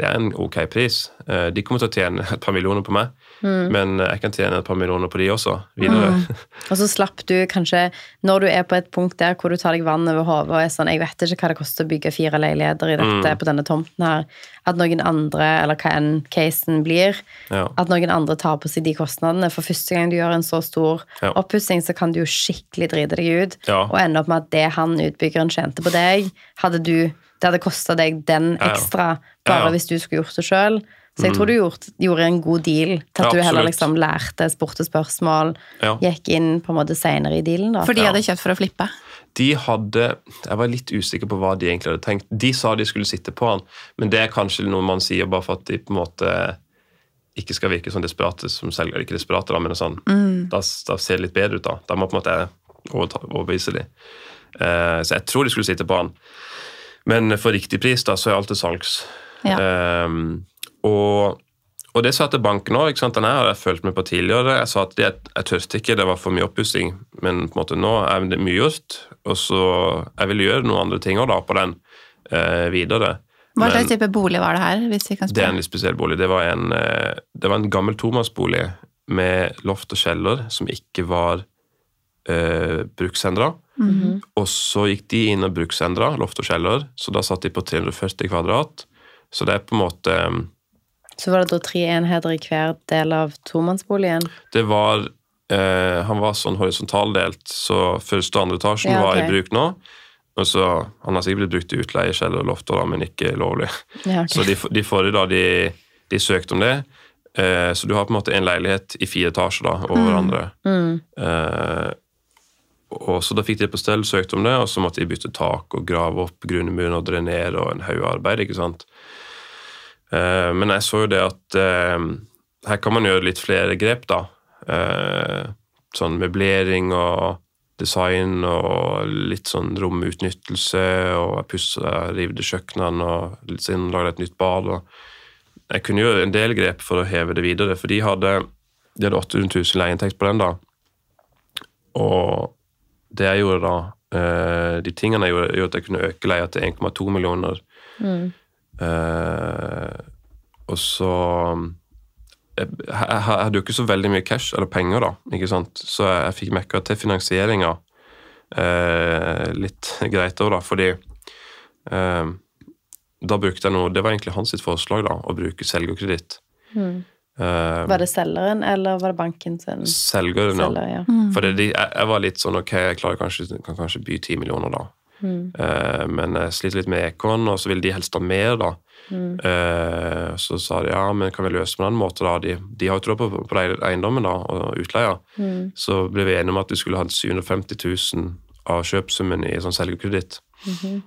det er en ok pris. Eh, de kommer til å tjene et par millioner på meg, men jeg kan tjene et par millioner på de også, videre. <laughs> Og så slapp du kanskje, når du er på et punkt der hvor du tar deg vann over hodet og er sånn Jeg vet ikke hva det koster å bygge fire leiligheter i dette på denne tomten her. At noen andre, eller hva enn casen blir, Ja. at noen andre tar på seg de kostnadene. For første gang du gjør en så stor Ja. oppussing, så kan du jo skikkelig drite deg ut. Ja. Og ende opp med at det han utbyggeren tjente på deg, hadde du det hadde kosta deg den ekstra Ja, bare ja. hvis du skulle gjort det sjøl. Så jeg tror du gjort, gjorde en god deal til at Ja, du heller liksom lærte, spurte spørsmål, Ja. gikk inn på en måte seinere i dealen. da. For de Ja. hadde kjøpt for å flippe. De hadde Jeg var litt usikker på hva de egentlig hadde tenkt. De sa de skulle sitte på han, men det er kanskje noe man sier bare for at de på en måte ikke skal virke sånn desperate som selger. Ikke desperate, da, men sånn, da, da ser det litt bedre ut. Da Da må på en måte overbevise de. Uh, så jeg tror de skulle sitte på han. Men for riktig pris da, så er alt til salgs. Ja. Um, og, og det sa jeg til banken òg. Den her har jeg fulgt med på tidligere. Jeg sa at det, jeg tørte ikke, det var for mye oppussing. Men på en måte nå er det mye gjort, og så jeg vil gjøre noen andre ting også da på den uh, videre. Hva slags type bolig var det her? hvis vi kan det er en litt spesiell bolig. Det var en, uh, det var en gammel tomannsbolig med loft og kjeller som ikke var uh, bruksendra. Mhm. Og så gikk de inn og bruksendra loft og kjeller, så da satt de på 340 kvadrat. Så det er på en måte Så var det da tre enheter i hver del av tomannsboligen. Det var eh, Han var sånn horisontaldelt, så første og andre etasjen Ja, var i bruk nå. Og så, Han har sikkert blitt brukt i utleie, kjeller og loft, men ikke lovlig. Ja, okay. <laughs> Så de, de forrige da, de, de søkte om det. Eh, så du har på en måte en leilighet i fire etasjer da, over hverandre. Mm. Eh, og så da fikk de på stell, søkte om det, og så måtte de bytte tak og grave opp grunnmuren og drenere og en haug arbeid. ikke sant? Eh, men jeg så jo det at eh, her kan man gjøre litt flere grep, da. Eh, sånn møblering og design og litt sånn romutnyttelse, og jeg pussa, rivde kjøkkenene og litt sånn, lagde et nytt bad. og Jeg kunne gjøre en del grep for å heve det videre, for de hadde, de hadde 800 000 leieinntekt på den da. Og det jeg gjorde da, uh, de tingene jeg gjorde, gjorde at jeg kunne øke leia til 1,2 millioner. Mm. Uh, og så jeg, jeg, jeg hadde jo ikke så veldig mye cash eller penger, da. ikke sant? Så jeg, jeg fikk mekka til finansieringa uh, litt greit òg, da, fordi da brukte jeg noe Det var egentlig hans sitt forslag, da, å bruke selgerkreditt. Mm. Eh, Var det selgeren, eller var det banken sin selgeren, ja. selger? Ja. Mm. For det, de, jeg, jeg var litt sånn ok, jeg klarer kanskje, kan kanskje by 10 millioner, da. Mm. Uh, men jeg sliter litt med ekon, og så ville de helst ha mer, da. Mm. Uh, så sa de ja, men kan vi løse på den måten, da? De, de har jo tro på, på eiendommen da, og utleia. Mm. Så ble vi enige om at vi skulle ha 750 000 av kjøpsummen i sånn selgerkreditt. Mhm.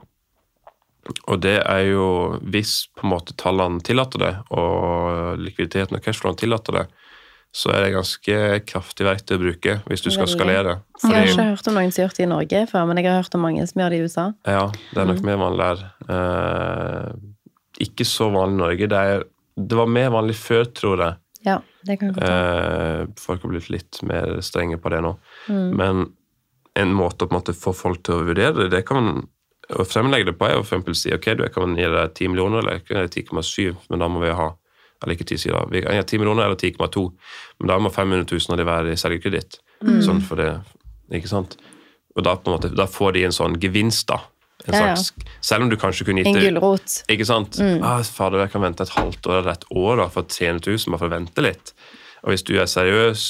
Og det er jo, hvis på en måte tallene tillater det, og likviditeten og cashflowen tillater det, så er det ganske kraftig verktøy å bruke hvis du skal skalere. skalere. Jeg har ikke hørt om noen som har gjort det i Norge før, men jeg har hørt om mange som gjør det i USA. ja, det er nok mer vanlig der. Eh, ikke så vanlig i Norge. Det, er, det var mer vanlig før, tror jeg. Ja, det kan godt. Eh, folk har blitt litt mer strenge på det nå. Mm. Men en måte å få folk til å vurdere det, det kan man å fremlegge det på, er å for si ok, du, jeg kan gi deg 10 millioner, eller jeg kan gi deg 10,7, men da må vi ha eller ikke 10 da. vi kan gi 10 millioner eller 10,2, men da må 500 000 av de være i selgerkreditt. Mm. Sånn for det, ikke sant? Og da, på en måte, da får de en sånn gevinst, da. En Ja, ja. slags, Selv om du kanskje kunne gitt En gulrot. ikke sant? Mm. Ah, fader, jeg kan vente et halvt år eller et år da, for 300 000, bare for å vente litt. Og hvis du er seriøs,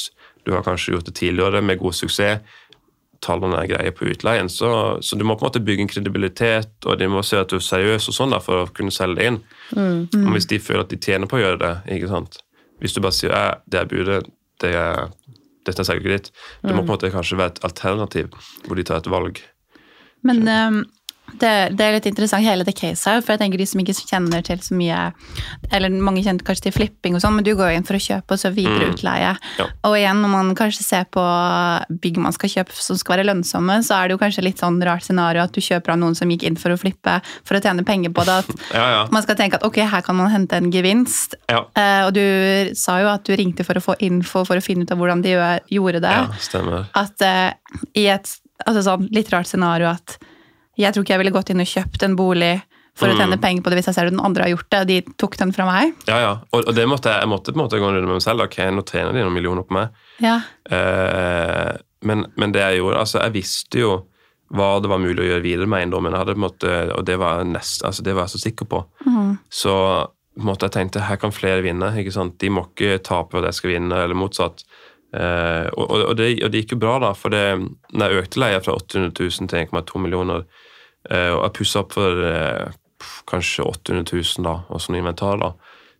du har kanskje gjort det tidligere med god suksess, tallene er greie på utleien, så, så du må på en måte bygge en kredibilitet, og de må se at du er seriøs og sånn da, for å kunne selge det inn. Mm. Og hvis de føler at de tjener på å gjøre det, ikke sant? hvis du bare sier at det er budet, det er, dette er selgerkreditt, det må på en måte kanskje være et alternativ hvor de tar et valg. Men ehm, det, det er litt interessant, hele det caset her, for jeg tenker de som ikke kjenner til så mye Eller mange kjenner kanskje til flipping og sånn, men du går jo inn for å kjøpe og så videre utleie. Ja. Og igjen, når man kanskje ser på bygg man skal kjøpe som skal være lønnsomme, så er det jo kanskje litt sånn rart scenario at du kjøper av noen som gikk inn for å flippe for å tjene penger på det. At <laughs> Ja, ja. man skal tenke at ok, her kan man hente en gevinst. Eh, og du sa jo at du ringte for å få info for å finne ut av hvordan de gjorde det. ja stemmer. At eh, i et altså sånn, litt rart scenario at jeg tror ikke jeg ville gått inn og kjøpt en bolig for å Mm. tjene penger på det hvis jeg ser at den andre har gjort det, og de tok den fra meg. Ja, ja. Og, og det måtte jeg, jeg måtte på en måte gå en runde med meg selv. Ok, nå tjener de noen millioner på meg. Ja. Eh, men, men det jeg gjorde altså Jeg visste jo hva det var mulig å gjøre videre med eiendommen. Og det var, nest, altså det var jeg så sikker på. Så på en måte jeg tenkte her kan flere vinne. ikke sant? De må ikke tape for at jeg skal vinne, eller motsatt. Eh, og, og, det, og det gikk jo bra, da. For det, når jeg økte leia fra 800 000 til 1,2 millioner, eh, og jeg pussa opp for eh, kanskje 800 000 da, og sånn inventar, da,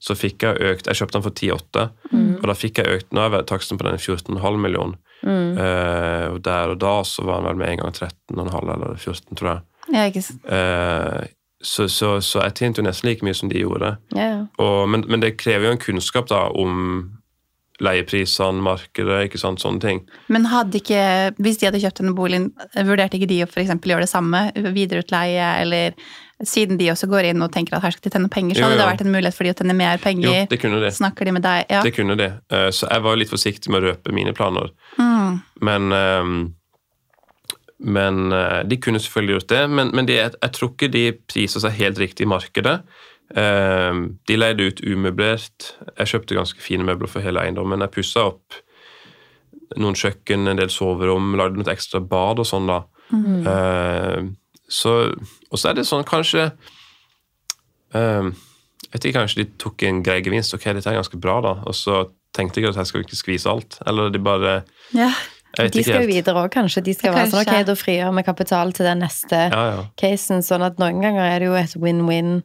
så fikk jeg økt Jeg kjøpte den for 10,8, og da fikk jeg økt Nå er taksten på den 14,5 millioner. Eh, og der og da så var den vel med en gang 13,5 eller 14, tror jeg. Ja, ikke sant. Eh, så, så, så jeg tjente jo nesten like mye som de gjorde. Ja, ja. Og, men, men det krever jo en kunnskap da om leieprisene, markedet, ikke sant, sånne ting. Men hadde ikke, hvis de hadde kjøpt denne boligen, vurderte ikke de å eksempel gjøre det samme? Videreutleie, eller siden de også går inn og tenker at her skal de tjene penger, så Jo, hadde det vært en mulighet for de å tjene mer penger? Jo, det kunne det. Snakker de med deg? Ja. Det kunne de. Eh, Så jeg var litt forsiktig med å røpe mine planer. Mm. Men, eh, men eh, de kunne selvfølgelig gjort det. Men, men de, jeg tror ikke de priser seg helt riktig i markedet. Eh, De leide ut umøblert. Jeg kjøpte ganske fine møbler for hele eiendommen. Jeg pussa opp noen kjøkken, en del soverom, lagde noe ekstra bad og sånn, da. Mm. Så, og så er det sånn kanskje eh, Jeg vet ikke, kanskje de tok en grei gevinst. Ok, dette er ganske bra, da. Og så tenkte jeg at jeg skal ikke skvise alt. Eller de bare Ja. De skal jo videre òg, kanskje. De skal være sånn, ok, da frigjør vi kapital til den neste Ja, ja. casen. Sånn at noen ganger er det jo et win-win.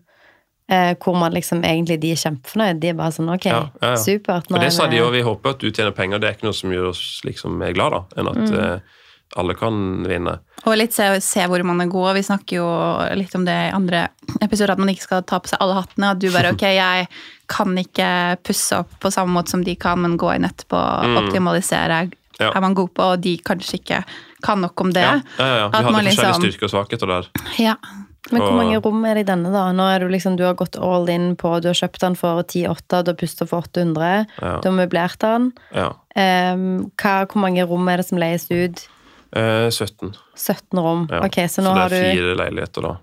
Eh, hvor man liksom egentlig de er kjempefornøyd. De er bare sånn ok, Ja, ja, ja. supert. nå Og det sa de òg. Vi håper at du tjener penger. Det er ikke noe som gjør oss liksom mer glad, da, enn at eh, alle kan vinne. Og litt se, se hvor man er god. Vi snakker jo litt om det i andre episoder, at man ikke skal ta på seg alle hattene. At du bare <laughs> ok, jeg kan ikke pusse opp på samme måte som de kan, men gå inn etterpå og optimalisere. Ja. Er man god på, og de kanskje ikke kan nok om det. Ja, ja, ja. Vi At hadde man forskjellige liksom- styrker og svakheter der. Ja. Men hvor mange rom er det i denne, da? Nå er du liksom, du har gått all in på Du har kjøpt den for 10-8, du har pustet for 800, Ja. du har møblert den. Ja. Um, hva, hvor mange rom er det som leies ut? Eh, 17. 17 rom. Ja. Ok, så nå det har du fire leiligheter, da.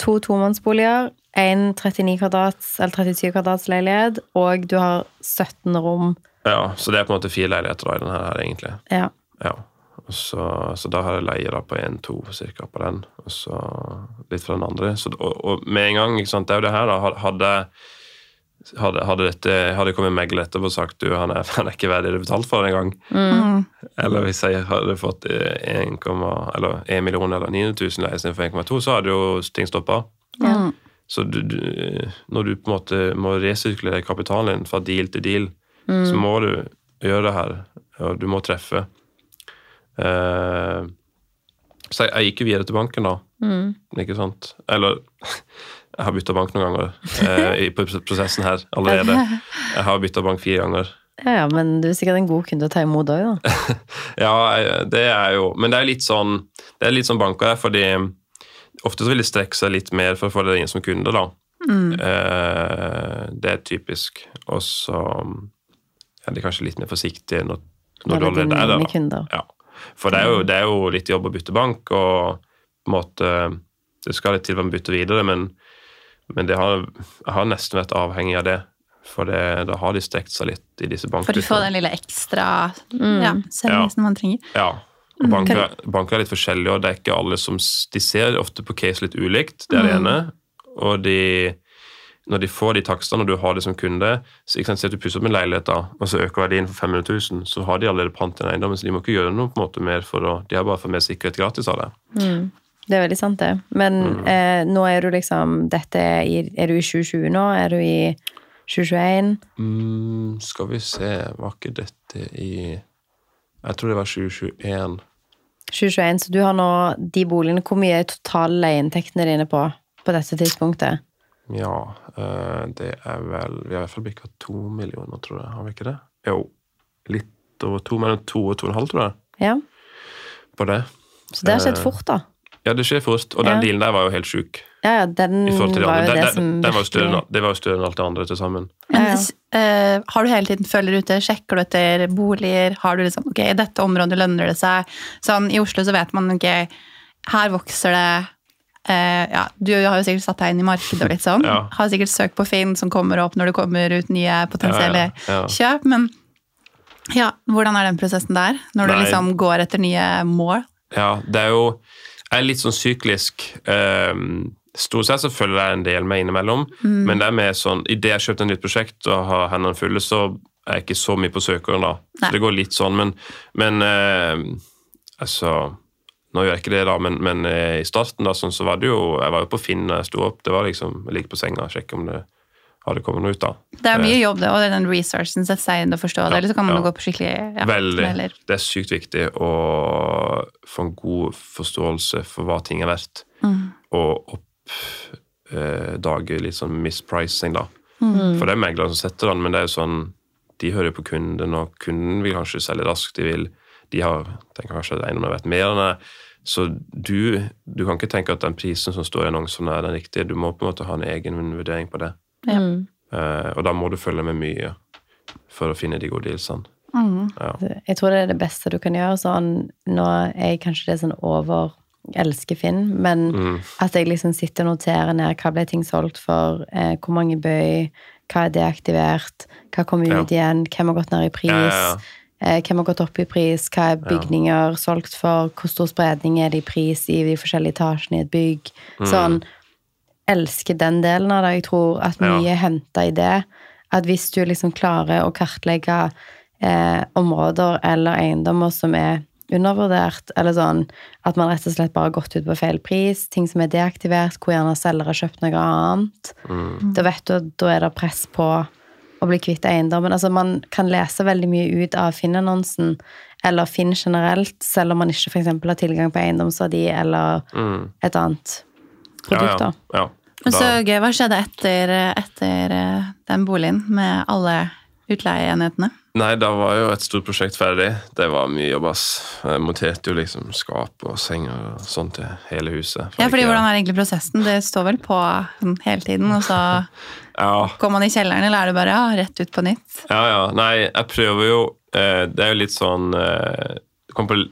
to tomannsboliger, en 39 kvadrats, eller 37 kvadrats leilighet, og du har 17 rom. Ja, Så det er på en måte fire leiligheter da, i denne her, egentlig. Ja. Ja. Så, så da har jeg leie da på 1-2 cirka på den, og så litt fra den andre. Så, og, og med en gang, ikke sant, det er jo det her, da. Hadde, hadde, hadde, dette, hadde jeg kommet meg megler etterpå og sagt du, han er, <laughs> han er ikke verdig det betalt for en gang, Mm. eller hvis jeg hadde fått eh, 1, eller 1 million eller 900 000 leie istedenfor 1,2, så hadde jo ting stoppa. Mm. Så du, du, når du på en måte må resirkulere kapitalen din fra deal til deal, så må du gjøre det her, og du må treffe. Eh, så jeg, jeg gikk jo videre til banken, da. Mm. Ikke sant? Eller <laughs> jeg har bytta bank noen ganger eh, i <laughs> prosessen her allerede. Jeg har bytta bank fire ganger. Ja, ja, men du er sikkert en god kunde å ta imot òg, da. <laughs> Ja, det er jo Men det er litt sånn Det er litt sånn banker her, fordi ofte så vil de strekke seg litt mer for å få deg inn som kunde, da. Eh, det er typisk. Og så er de kanskje litt mer forsiktige når, når du allerede er der. Da. Ja. For det er, jo, det er jo litt jobb å bytte bank, og på en måte Det skal litt til å bytte videre, men, men det har, jeg har nesten vært avhengig av det. For det, da har de strekt seg litt i disse For du får den lille ekstra ja, servicen man trenger. Ja. Og banker, banker er litt forskjellige, og det er ikke alle som De ser ofte på case litt ulikt, det er det ene. Og de når de får de takstene, og du har det som kunde så ikke sant, at du pusser opp en leilighet, da, og så øker verdien for 500 000, så har de allerede pant i den eiendommen, så de må ikke gjøre noe på en måte mer for å De har bare fått mer sikkerhet gratis av det. Det er veldig sant, det. Men Mm. eh, nå er du liksom dette i, er du i 2020 nå? Er du i 2021? Mm, skal vi se, var ikke dette i Jeg tror det var 2021. 2021, så du har nå de boligene Hvor mye er totale leieinntektene dine på på dette tidspunktet? Ja, eh, det er vel Vi har i hvert fall bikka to millioner, tror jeg. Har vi ikke det? Jo. Litt over to, mellom to og to og en halv, tror jeg, Ja, på det. Så det har skjedd Eh, fort, da. Ja, det skjer fort. Og den Ja. dealen der var jo helt sjuk. Ja, ja, den de var jo Den, det den, som den var jo større, det var jo større enn alt det andre til sammen. Men, Ja, eh, har du hele tiden følger ute, sjekker du etter boliger? Har du liksom, ok, i dette området lønner det seg? Sånn, I Oslo så vet man, ok, her vokser det eh, ja, Du har jo sikkert satt deg inn i markedet og litt sånn. <laughs> Ja. Har sikkert søkt på Finn som kommer opp når det kommer ut nye potensielle Ja, kjøp. Men ja, hvordan er den prosessen der? Når du liksom går etter nye mål? Ja, det er jo Jeg er litt sånn syklisk. Um, Stort sett så følger jeg en del med innimellom, Mm. men det er med sånn idet jeg kjøpte kjøpt et nytt prosjekt og har hendene fulle, så er jeg ikke så mye på søkeren da. Nei. Så det går litt sånn, men, men uh, altså Nå gjør jeg ikke det, da, men, men eh, i starten da, sånn, så var det jo Jeg var jo på Finn da jeg sto opp. Det var liksom Jeg ligger på senga og sjekke om det hadde kommet noe ut. da. Det er mye jobb, det, og det er den researchen setter seg inn og forstå det. Eller så kan man ja. gå på skikkelig ja, Veldig. Eller. Det er sykt viktig å få en god forståelse for hva ting er verdt. Mm. Og oppdage litt sånn mispricing, da. Mm. For det er megleren som setter den, men det er jo sånn de hører jo på kunden, og kunden vil kanskje selge raskt. De vil, de har, tenker kanskje at eiendommen er verdt mer enn det. Så du, du kan ikke tenke at den prisen som står i annonsen er den riktige. Du må på en måte ha en egen vurdering på det. Mm. Uh, og da må du følge med mye for å finne de gode dealsene. Mm. Ja. Jeg tror det er det beste du kan gjøre. Sånn, nå er jeg kanskje det sånn over elsker Finn, men Mm. at jeg liksom sitter og noterer ned hva ble ting solgt for, eh, hvor mange bøy, hva er deaktivert, hva kommer Ja. ut igjen, hvem har gått ned i pris, Ja, ja, ja. Hvem har gått opp i pris, hva er bygninger solgt for, hvor stor spredning er det i pris i de forskjellige etasjene i et bygg. Mm. Sånn, elsker den delen av det. Jeg tror at Ja. mye er henta i det. At hvis du liksom klarer å kartlegge eh, områder eller eiendommer som er undervurdert, eller sånn at man rett og slett bare har gått ut på feil pris, ting som er deaktivert, hvor gjerne selger har kjøpt noe annet, Mm. da vet du at da er det press på å bli kvitt eiendommen. Altså Man kan lese veldig mye ut av Finn-annonsen, eller Finn generelt, selv om man ikke f.eks. har tilgang på eiendomsverdi eller Mm. et annet produkt. da. ja. ja. Men så gøy, hva skjedde etter, etter eh, den boligen med alle utleieenhetene? Nei, da var jo et stort prosjekt ferdig. Det var mye jobb, ass. Jeg monterte jo liksom skap og senger og sånt til hele huset. For Ja, fordi ikke- Hvordan er egentlig prosessen? Det står vel på hele tiden, og så <laughs> Ja, går man i kjelleren, eller er det bare ja, rett ut på nytt? ja, ja. Nei, jeg prøver jo eh, Det er jo litt sånn eh, Det kommer på,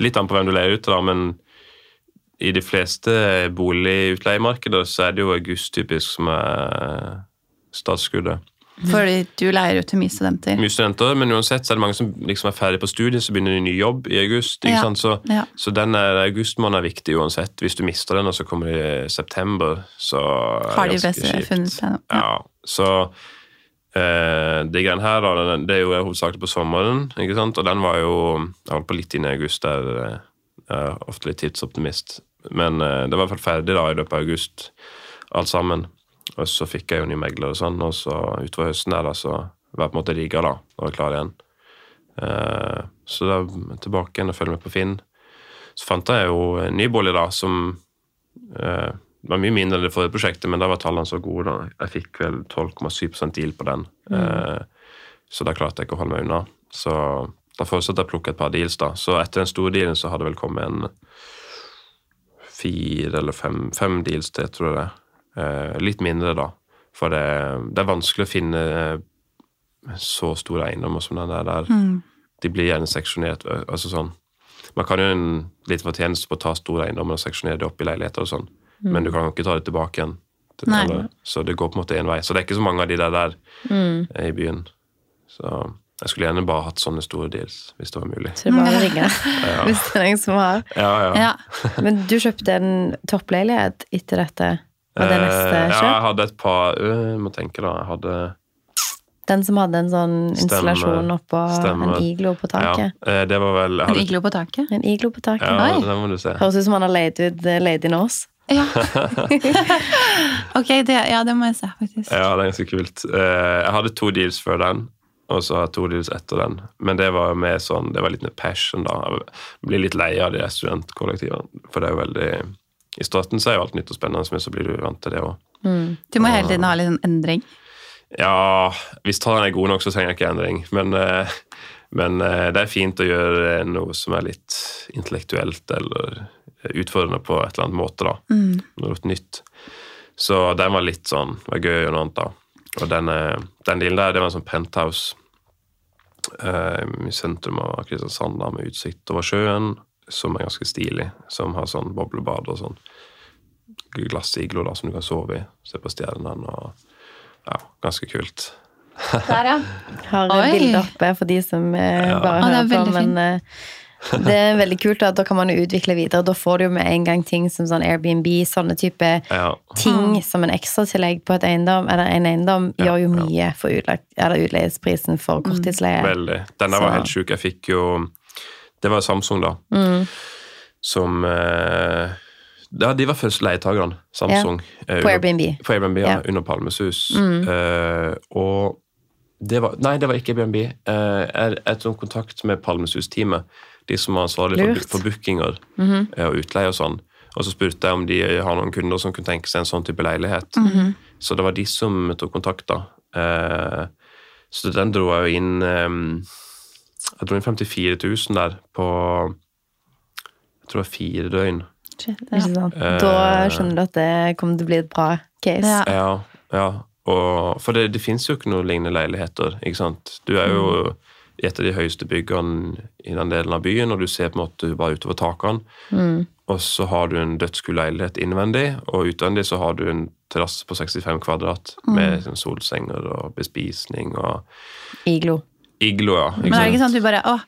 litt an på hvem du leier ut til, da, men i de fleste boligutleiemarkeder så er det jo august typisk som er startskuddet. Fordi du leier ut til mye studenter. Mye studenter, men uansett så er det mange som liksom er ferdig på studiet, så begynner de ny jobb i august. Ja? Så, ja. så den er, augustmåneden er viktig uansett. Hvis du mister den, og så kommer det i september, så Har de det funnet seg noe. den? Ja, så eh, de greiene her, da, det er jo hovedsakelig på sommeren, ikke sant? og den var jo Jeg holdt på litt inn i august, der eh, jeg er ofte litt tidsoptimist. Men eh, det var i hvert fall ferdig da i løpet av august, alt sammen. Og så fikk jeg jo ny megler og sånn, og så utover høsten der da, så var jeg på en måte rigga da, og var klar igjen. Eh, så da tilbake igjen og følge med på Finn. Så fant jeg jo en ny bolig da, som eh, var mye mindre enn det forrige prosjektet, men da var tallene så gode. da. Jeg fikk vel 12,7% deal på den. Eh, så da klarte jeg ikke å holde meg unna. Så da fortsatte jeg å plukke et par deals. da. Så etter den store dealen så hadde det vel kommet en fire eller fem, fem deals til, tror jeg det. Eh, litt mindre, da. For det, det er vanskelig å finne eh, så store eiendommer som den der. der. Mm. De blir gjerne seksjonert. altså sånn. Man kan jo en liten fortjeneste på å ta store eiendommer og seksjonere det opp i leiligheter og sånn, men du kan jo ikke ta det tilbake igjen. til-. Så det går på en måte én vei. Så det er ikke så mange av de der der Mm. eh, i byen. Så jeg skulle gjerne bare hatt sånne store deals, hvis det var mulig. Så det bare <laughs> å ja. hvis det er noen som har. Ja, ja. Ja. <laughs> Men du kjøpte en toppleilighet etter dette? Var det neste kjøp? Ja, jeg hadde et par øh, Jeg må tenke, da. Jeg hadde Den som hadde en sånn installasjon oppå en iglo på taket? Ja, eh, det var vel hadde... En iglo på taket? En iglo på taket? Ja, Oi. det må du se. Høres ut som han har leid ut Lady leid inn oss. Ja. <laughs> ok, det, ja, det må jeg se, faktisk. Ja, det er ganske kult. Eh, Jeg hadde to deals før den, og så har jeg to deals etter den. Men det var mer sånn, det var litt mer passion, da. Jeg blir litt lei av de studentkollektivene. For det er jo veldig I starten så er jo alt nytt og spennende, men så blir du vant til det òg. Du må hele tiden ha litt sånn endring. Ja, hvis tallene er gode nok, så trenger jeg ikke endring. Men, eh, men eh, det er fint å gjøre noe som er litt intellektuelt eller utfordrende på et eller annet måte. da. Noe nytt. Så den var litt sånn det var gøy å gjøre noe annet, da. Og den, eh, den dealen der, det var en sånn penthouse eh, i sentrum av Kristiansand da, med utsikt over sjøen, som er ganske stilig. Som har sånn boblebad og sånn glassiglo da, som du kan sove i. Se på stjernene og Ja, ganske kult. Der, ja. Har Oi. bildet oppe for de som eh, Ja. bare er hører på, men eh, det er veldig kult at da kan man jo utvikle videre. Da får du jo med en gang ting som sånn Airbnb, sånne type Ja. ting som en ekstratillegg på et eiendom, eller en eiendom, Ja, gjør jo ja. mye for utleie, eller utleiesprisen for korttidsleie. Veldig. Denne var Så- helt sjuk. Jeg fikk jo Det var Samsung, da. Mm. Som eh, Ja, de var først leietakerne. Samsung. eh, På Airbnb. På Airbnb, ja. Ja. Under Palmesus. Mm. Uh, og det var Nei, det var ikke Airbnb. Uh, jeg jeg tok kontakt med Palmesus-teamet. De som var ansvarlige for, for bookinger Mhm. eh, og utleie og sånn. Og så spurte jeg om de har noen kunder som kunne tenke seg en sånn type leilighet. Mhm. Så det var de som tok kontakt, da. Så den dro jeg jo inn eh, Jeg dro inn 54 000 der på Jeg tror det var fire døgn. Shit, ja. sant? Eh. Da skjønner du at det kommer til å bli et bra case. Ja. Ja, ja. Og, for det, det fins jo ikke noen lignende leiligheter. ikke sant? Du er jo i et av de høyeste byggene i den delen av byen, og du ser på en måte bare utover takene. Mm. Og så har du en dødskul leilighet innvendig, og utvendig så har du en terrasse på 65 kvadrat med sånn solsenger og bespisning og Iglo. Iglo, ja. Men er det ikke sånn at du bare å,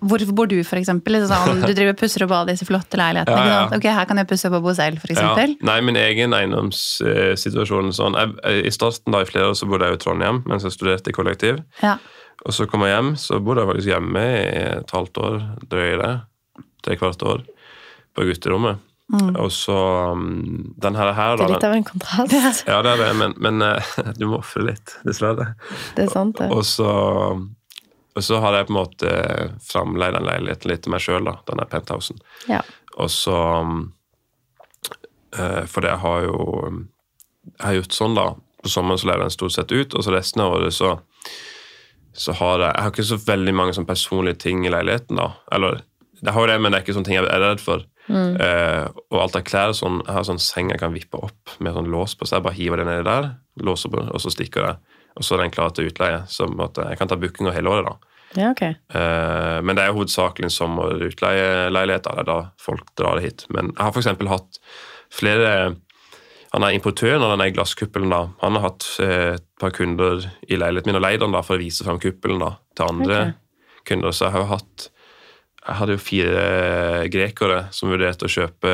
Hvorfor bor du, eksempel? Liksom sånn, du driver og pusser opp alle disse flotte leilighetene. Ja, ja. Ok, her kan jeg pusse opp og bo selv, eksempel. Ja, nei, min egen eiendomssituasjon sånn. Jeg, I starten da, i flere år så bodde jeg i Trondheim mens jeg studerte i kollektiv. Ja. Og så kom jeg hjem, så bodde jeg faktisk hjemme i et halvt år, drøyere. Tre kvart år. På gutterommet. Og så um, den her, her Det er litt av en kontrast. <laughs> Ja, det er det, men, men eh, <laughs> du må ofre litt, dessverre. Det er sant, det. Og så, og så har jeg på en måte framleid den leiligheten litt til meg sjøl, denne penthousen. Ja. Og så um, eh, For jeg har jo Jeg har gjort sånn, da. På sommeren så lever den stort sett ut, og så resten av året så, så har jeg Jeg har ikke så veldig mange sånn personlige ting i leiligheten, da. Eller jeg har jo det, men det er ikke sånne ting jeg er redd for. Eh, og alt av klær sånn, Jeg har sånn seng jeg kan vippe opp med sånn lås på, så jeg bare hiver det nedi der, låser på, og så stikker jeg. Og så er den klar til utleie. Så måte, jeg kan ta bookinga hele året, da. Ja, ok. Eh, men det er hovedsakelig sommerutleieleiligheter. Det er da folk drar det hit. Men jeg har f.eks. hatt flere Han er importøren av denne glasskuppelen. da. Han har hatt eh, et par kunder i leiligheten min og leid den da, for å vise frem kuppelen da, til andre kunder. Så jeg har hatt Jeg hadde jo fire grekere som vurderte å kjøpe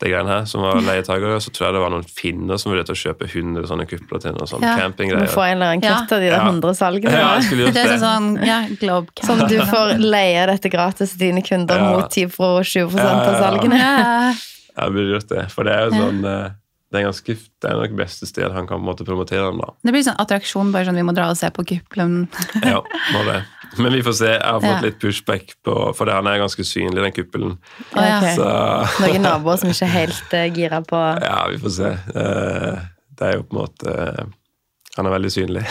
det greiene her, som var leietagere. Så tror jeg det var noen finner som vurderte å kjøpe 100 sånne kupler til noen sånne Ja. Du får en eller annen kutt av de der Ja. 100 salgene. Ja, jeg skulle gjort Det er sånn, ja, Globecam. Som du får leie dette gratis til dine kunder Ja. mot 10 fra 20 Ja, ja, av salgene. Ja. Jeg burde gjort det, for det er jo sånn eh, Det er ganske, det er nok beste sted han kan på en måte promotere den, da. Det blir sånn attraksjon, bare sånn vi må dra og se på kuppelen. Ja, må det. <laughs> Men vi får se. Jeg har fått Ja. litt pushback på For det, han er ganske synlig, den kuppelen. Å, ja. Ok. Så <laughs> Noen naboer som ikke er helt uh, gira på ja, vi får se. Uh, Det er jo på en måte uh, Han er veldig synlig.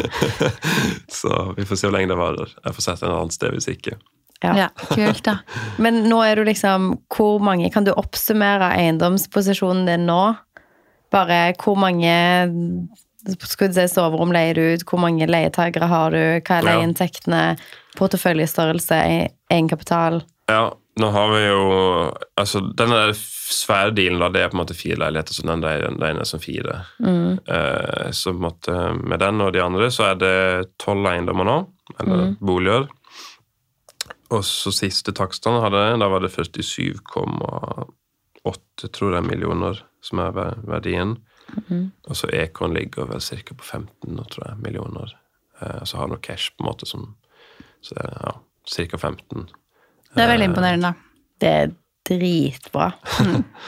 <laughs> Så vi får se hvor lenge det varer. Jeg får sett en annen sted hvis ikke. Ja. Ja, kult, da. Men nå er du liksom Hvor mange Kan du oppsummere eiendomsposisjonen din nå? Bare hvor mange skulle si, soverom leier du ut? Hvor mange leietagere har du? Hva er leieinntektene? Porteføljestørrelse? e- Egenkapital? Ja, nå har vi jo Altså, den svære dealen, da, det er på en måte fire leiligheter, så den ene er som fire. Eh, så måte med den og de andre så er det tolv eiendommer nå, eller boliger. Og så siste takstene hadde jeg, da var det 47,8 tror jeg millioner som er ver- verdien. Og så Ekon ligger vel ca. på 15 nå, tror jeg, millioner. Eh, så har noe cash på en måte som Så det er ja, ca. 15. Det er veldig imponerende, da. Det er dritbra.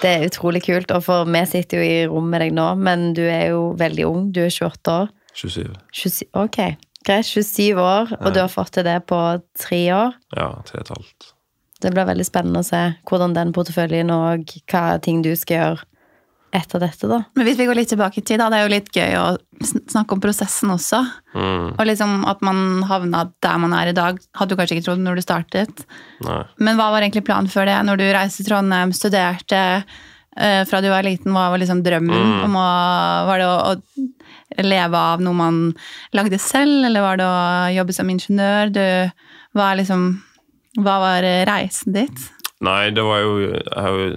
Det er utrolig kult. Og for vi sitter jo i rom med deg nå, men du er jo veldig ung. Du er 28 år. 27. 27, ok, greit. 27 år, og du har fått til det på tre år. Ja, tre og et halvt. Det blir veldig spennende å se hvordan den porteføljen og hva ting du skal gjøre etter dette, da. Men hvis vi går litt tilbake i tid, da, det er jo litt gøy å snakke om prosessen også. Mm, Og liksom at man havna der man er i dag, hadde du kanskje ikke trodd når du startet. nei. Men hva var egentlig planen før det? Når du reiste til Trondheim, studerte eh, fra du var liten, hva var liksom drømmen? Om å, var det å, å leve av noe man lagde selv, eller var det å jobbe som ingeniør? Du, hva, liksom, hva var reisen ditt? Nei, det var jo Jeg har jo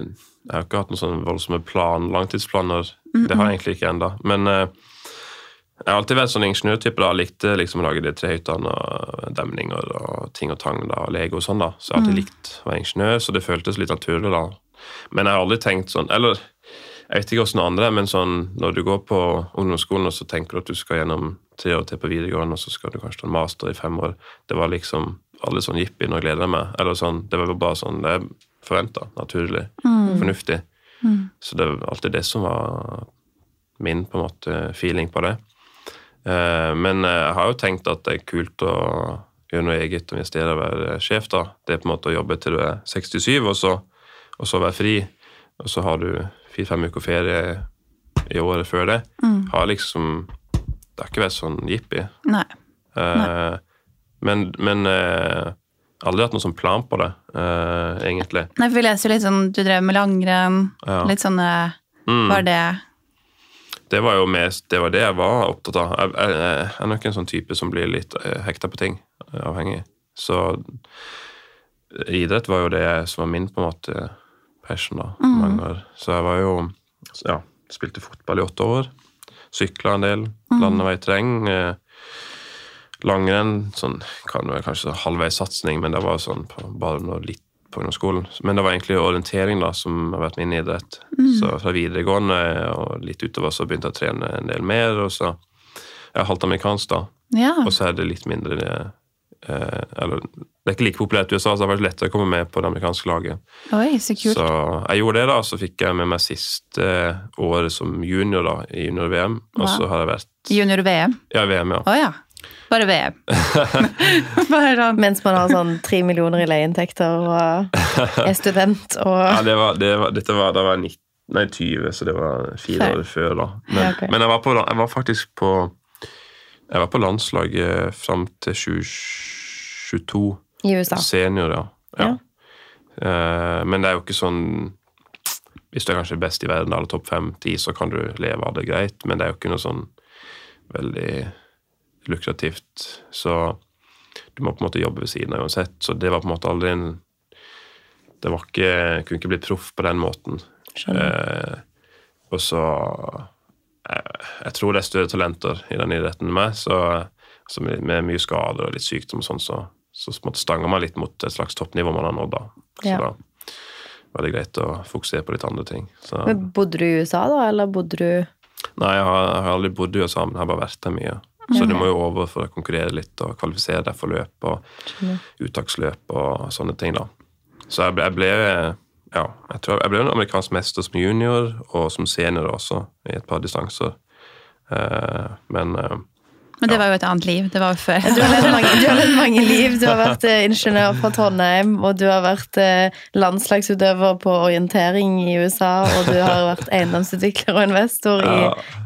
jeg har ikke hatt noen sånne voldsomme plan, langtidsplaner. Det har jeg egentlig ikke ennå. Men eh, jeg har alltid vært sånn ingeniørtype. da, Likte liksom å lage de trehyttene og demninger og ting og tang da, og Lego og sånn. da. Så jeg har alltid likt å være ingeniør, så det føltes litt naturlig da. Men jeg har aldri tenkt sånn Eller jeg vet ikke hvordan andre er, men sånn når du går på ungdomsskolen og så tenker du at du skal gjennom tre år til på videregående, og så skal du kanskje ta en master i fem år. Det var liksom aldri sånn jippien og gleder meg. Eller sånn, Det var bare sånn det er forventa, naturlig, fornuftig. Så det var alltid det som var min på en måte feeling på det. Eh, Men jeg har jo tenkt at det er kult å gjøre noe eget og investere og være sjef. da. Det er på en måte å jobbe til du er 67, og så, og så være fri. Og så har du fire-fem uker ferie i året før det. Har liksom Det har ikke vært sånn jippi. Nei. Nei. men men eh, aldri hatt noen sånn plan på det, uh, egentlig. Nei, for vi leser jo litt sånn, du drev med langrenn, Ja. litt sånne, Mm. var det... Det var jo mest, det var det jeg var opptatt av. Jeg, jeg, jeg er nok en sånn type som blir litt eh, hekta på ting, eh, avhengig. Så idrett var jo det som var min på en måte passion da, mange år. Så jeg var jo, ja, spilte fotball i åtte år, sykla en del, landevei-terreng, eh, langrenn, sånn, kan være kanskje halvveis satsning, men det var sånn på, bare noe litt på ungdomsskolen. Men det var egentlig orientering da, som har vært min idrett. Så fra videregående og litt utover så begynte jeg å trene en del mer, og så jeg har halvt amerikansk da, Ja, og så er det litt mindre eh, eller, Det er ikke like populært i USA, så det har vært lettere å komme med på det amerikanske laget. oi, så kult. Så jeg gjorde det, da, så fikk jeg med meg siste året som junior da, i junior-VM. Og så har jeg vært Junior-VM. Ja, VM, ja. Oh, ja. Bare VM. <laughs> Bare sånn. Mens man har sånn tre millioner i leieinntekter og er student og ja det var, det var, dette var, da var jeg 19, nei, 20, så det var fire år før, da. Men, Ja, okay. men jeg, var på, jeg var faktisk på Jeg var på landslaget fram til 2022. i USA. Senior, ja. ja. Ja. Eh, men det er jo ikke sånn Hvis du er kanskje best i verden, eller topp fem-ti, så kan du leve av det greit, men det er jo ikke noe sånn veldig lukrativt. Så du må på en måte jobbe ved siden av uansett. Så det var på en måte aldri en Det var ikke Kunne ikke blitt proff på den måten. Eh, og så jeg, jeg tror det er større talenter i den idretten enn meg, så, så med, med mye skader og litt sykdom og sånn, så, så stanger man litt mot et slags toppnivå man har nådd, da. Så Ja. da var det greit å fokusere på litt andre ting. Så, Men bodde du i USA, da, eller bodde du nei, jeg har, jeg har aldri bodd i USA, men jeg har bare vært der mye. Så du må jo over for å konkurrere litt og kvalifisere deg for løp og uttaksløp og sånne ting, da. Så jeg ble, jeg ble ja, jeg tror jeg ble en amerikansk mester som junior og som senior også, i et par distanser. Eh, men eh, Men det var jo et annet liv. Det var jo før. Du har levd mange, mange liv. Du har <laughs> vært eh, ingeniør fra Trondheim, og du har vært eh, landslagsutøver på orientering i USA, og du har vært eiendomsutvikler og investor i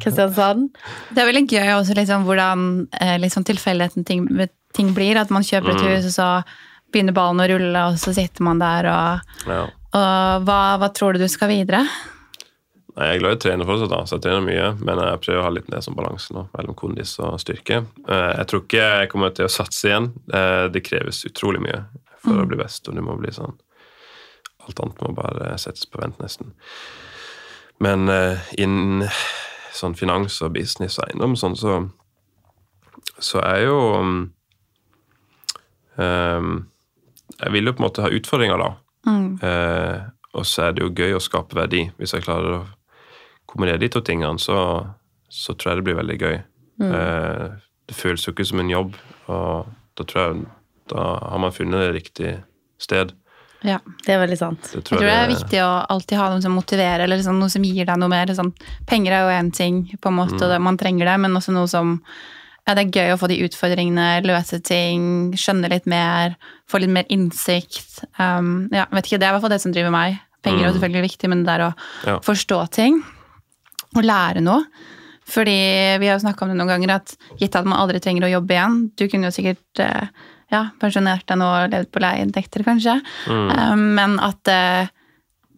Kristiansand. Det er veldig gøy også liksom, hvordan liksom, tilfeldigheten ting, ting blir. At man kjøper et hus, og så begynner ballen å rulle, og så sitter man der. Og, ja. og hva, hva tror du du skal videre? Nei, Jeg er glad i å trene fortsatt, da, så jeg trener mye. Men jeg prøver å ha litt det som balanse nå, mellom kondis og styrke. Eh, Jeg tror ikke jeg kommer til å satse igjen. Eh, Det kreves utrolig mye for å bli best, og du må bli sånn Alt annet må bare settes på vent, nesten. Men eh, innen sånn finans og business og eiendom sånn, så, så er jo um, Jeg vil jo på en måte ha utfordringer, da. Eh, og så er det jo gøy å skape verdi. Hvis jeg klarer å kombinere de to tingene, så, så tror jeg det blir veldig gøy. Eh, det føles jo ikke som en jobb, og da tror jeg da har man funnet det riktige sted. Ja. Det er veldig sant. Det Jeg tror det er viktig å alltid ha noe som motiverer, eller liksom noe som gir deg noe mer. Sånn, penger er jo én ting, på en måte, og det, man trenger det, men også noe som ja, Det er gøy å få de utfordringene, løse ting, skjønne litt mer, få litt mer innsikt. Um, ja, vet ikke, Det er i hvert fall det som driver meg. Penger er jo selvfølgelig viktig, men det er å Ja. forstå ting og lære noe. Fordi vi har jo snakka om det noen ganger, at gitt at man aldri trenger å jobbe igjen Du kunne jo sikkert eh, ja, pensjonert deg nå og levd på leieinntekter, kanskje. Mm. Men at eh,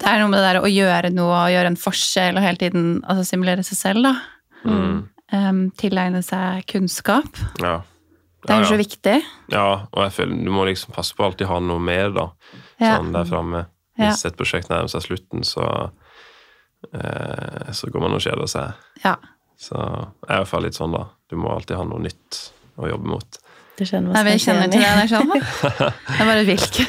det er noe med det der å gjøre noe og gjøre en forskjell og hele tiden altså, simulere seg selv. da. Mm. Eh, tilegne seg kunnskap. Ja. Det er ja, jo så viktig. Ja, og jeg føler du må liksom passe på å alltid ha noe mer, da. Ja. Sånn der framme. Ja. Hvis et prosjekt nærmer seg slutten, så eh, Så går man og kjeder seg. Ja. Så jeg er i hvert fall litt sånn, da. Du må alltid ha noe nytt å jobbe mot. Det skjønner kjenner til det. er sånn. Det er bare vilt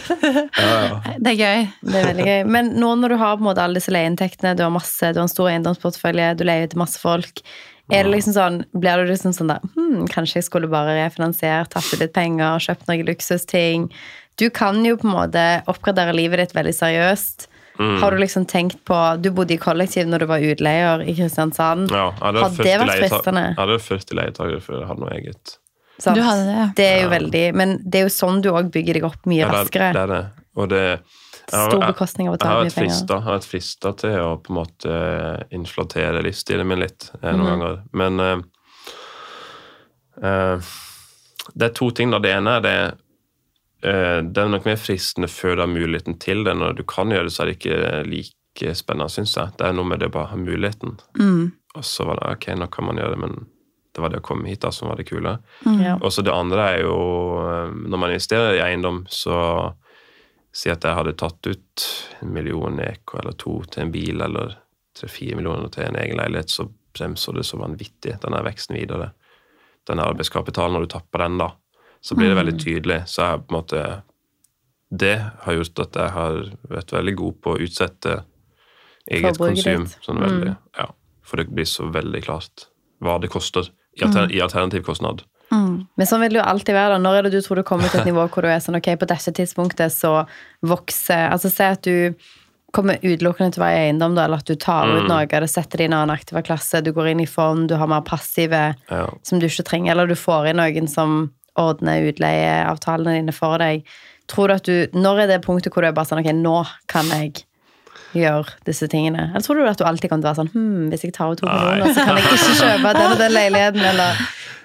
Ja, ja. <laughs> Det er gøy. Det er veldig gøy. Men nå når du har på en måte alle disse leieinntektene, du har masse, du har en stor eiendomsportefølje, du leier til masse folk, er det liksom sånn, blir du liksom sånn der hm, Kanskje jeg skulle bare refinansiert, tatt ut litt penger, kjøpt noen luksusting? Du kan jo på en måte oppgradere livet ditt veldig seriøst. Mm. Har du liksom tenkt på Du bodde i kollektiv når du var utleier i Kristiansand. Ja, hadde Har det vært 40 leieta- fristende? Jeg hadde 40 leietakere før jeg hadde noe eget. sant? Du hadde det, ja. Det er jo veldig Men det er jo sånn du òg bygger deg opp mye Ja, det, er- raskere. det er det. Og det jeg har- Stor bekostning av å ta mye penger. frista, jeg har vært frista til å på en måte inflatere livsstilen min litt eh, noen ganger. Men uh, uh, det er to ting. da. Det ene er det eh, Det er nok mer fristende før du har muligheten til det. Når du kan gjøre det, så er det ikke like spennende, syns jeg. Det er noe med det å bare ha muligheten. Mm. Og så var det ok, nå kan man gjøre det, men det var det å komme hit da som var det kule. Ja. Og så det andre er jo eh, Når man investerer i eiendom, så Si at jeg hadde tatt ut en million eko eller to til en bil, eller tre-fire millioner til en egen leilighet, så bremser det så vanvittig, denne veksten videre. Denne arbeidskapitalen, når du tapper den, da, så blir det veldig tydelig. Så jeg på en måte Det har gjort at jeg har vært veldig god på å utsette eget Forbruket konsum. Sånn veldig, ja. For det blir så veldig klart hva det koster i, alter, i alternativ kostnad. Mm. Men sånn vil det jo alltid være. da. Når er det du tror du kommer til et nivå hvor du er sånn ok, på dette tidspunktet så vokser Altså se at du kommer utelukkende til å være i eiendom, da, eller at du tar ut noe av det, setter det i en annen aktiva klasse, du går inn i fond, du har mer passive Ja. som du ikke trenger, eller du får inn noen som ordner utleieavtalene dine for deg. Tror du at du, Når er det punktet hvor du er bare sånn ok, nå kan jeg gjøre disse tingene? Eller tror du at du alltid kommer til å være sånn hm, hvis jeg tar ut to millioner, så kan jeg ikke <laughs> kjøpe den og den leiligheten, eller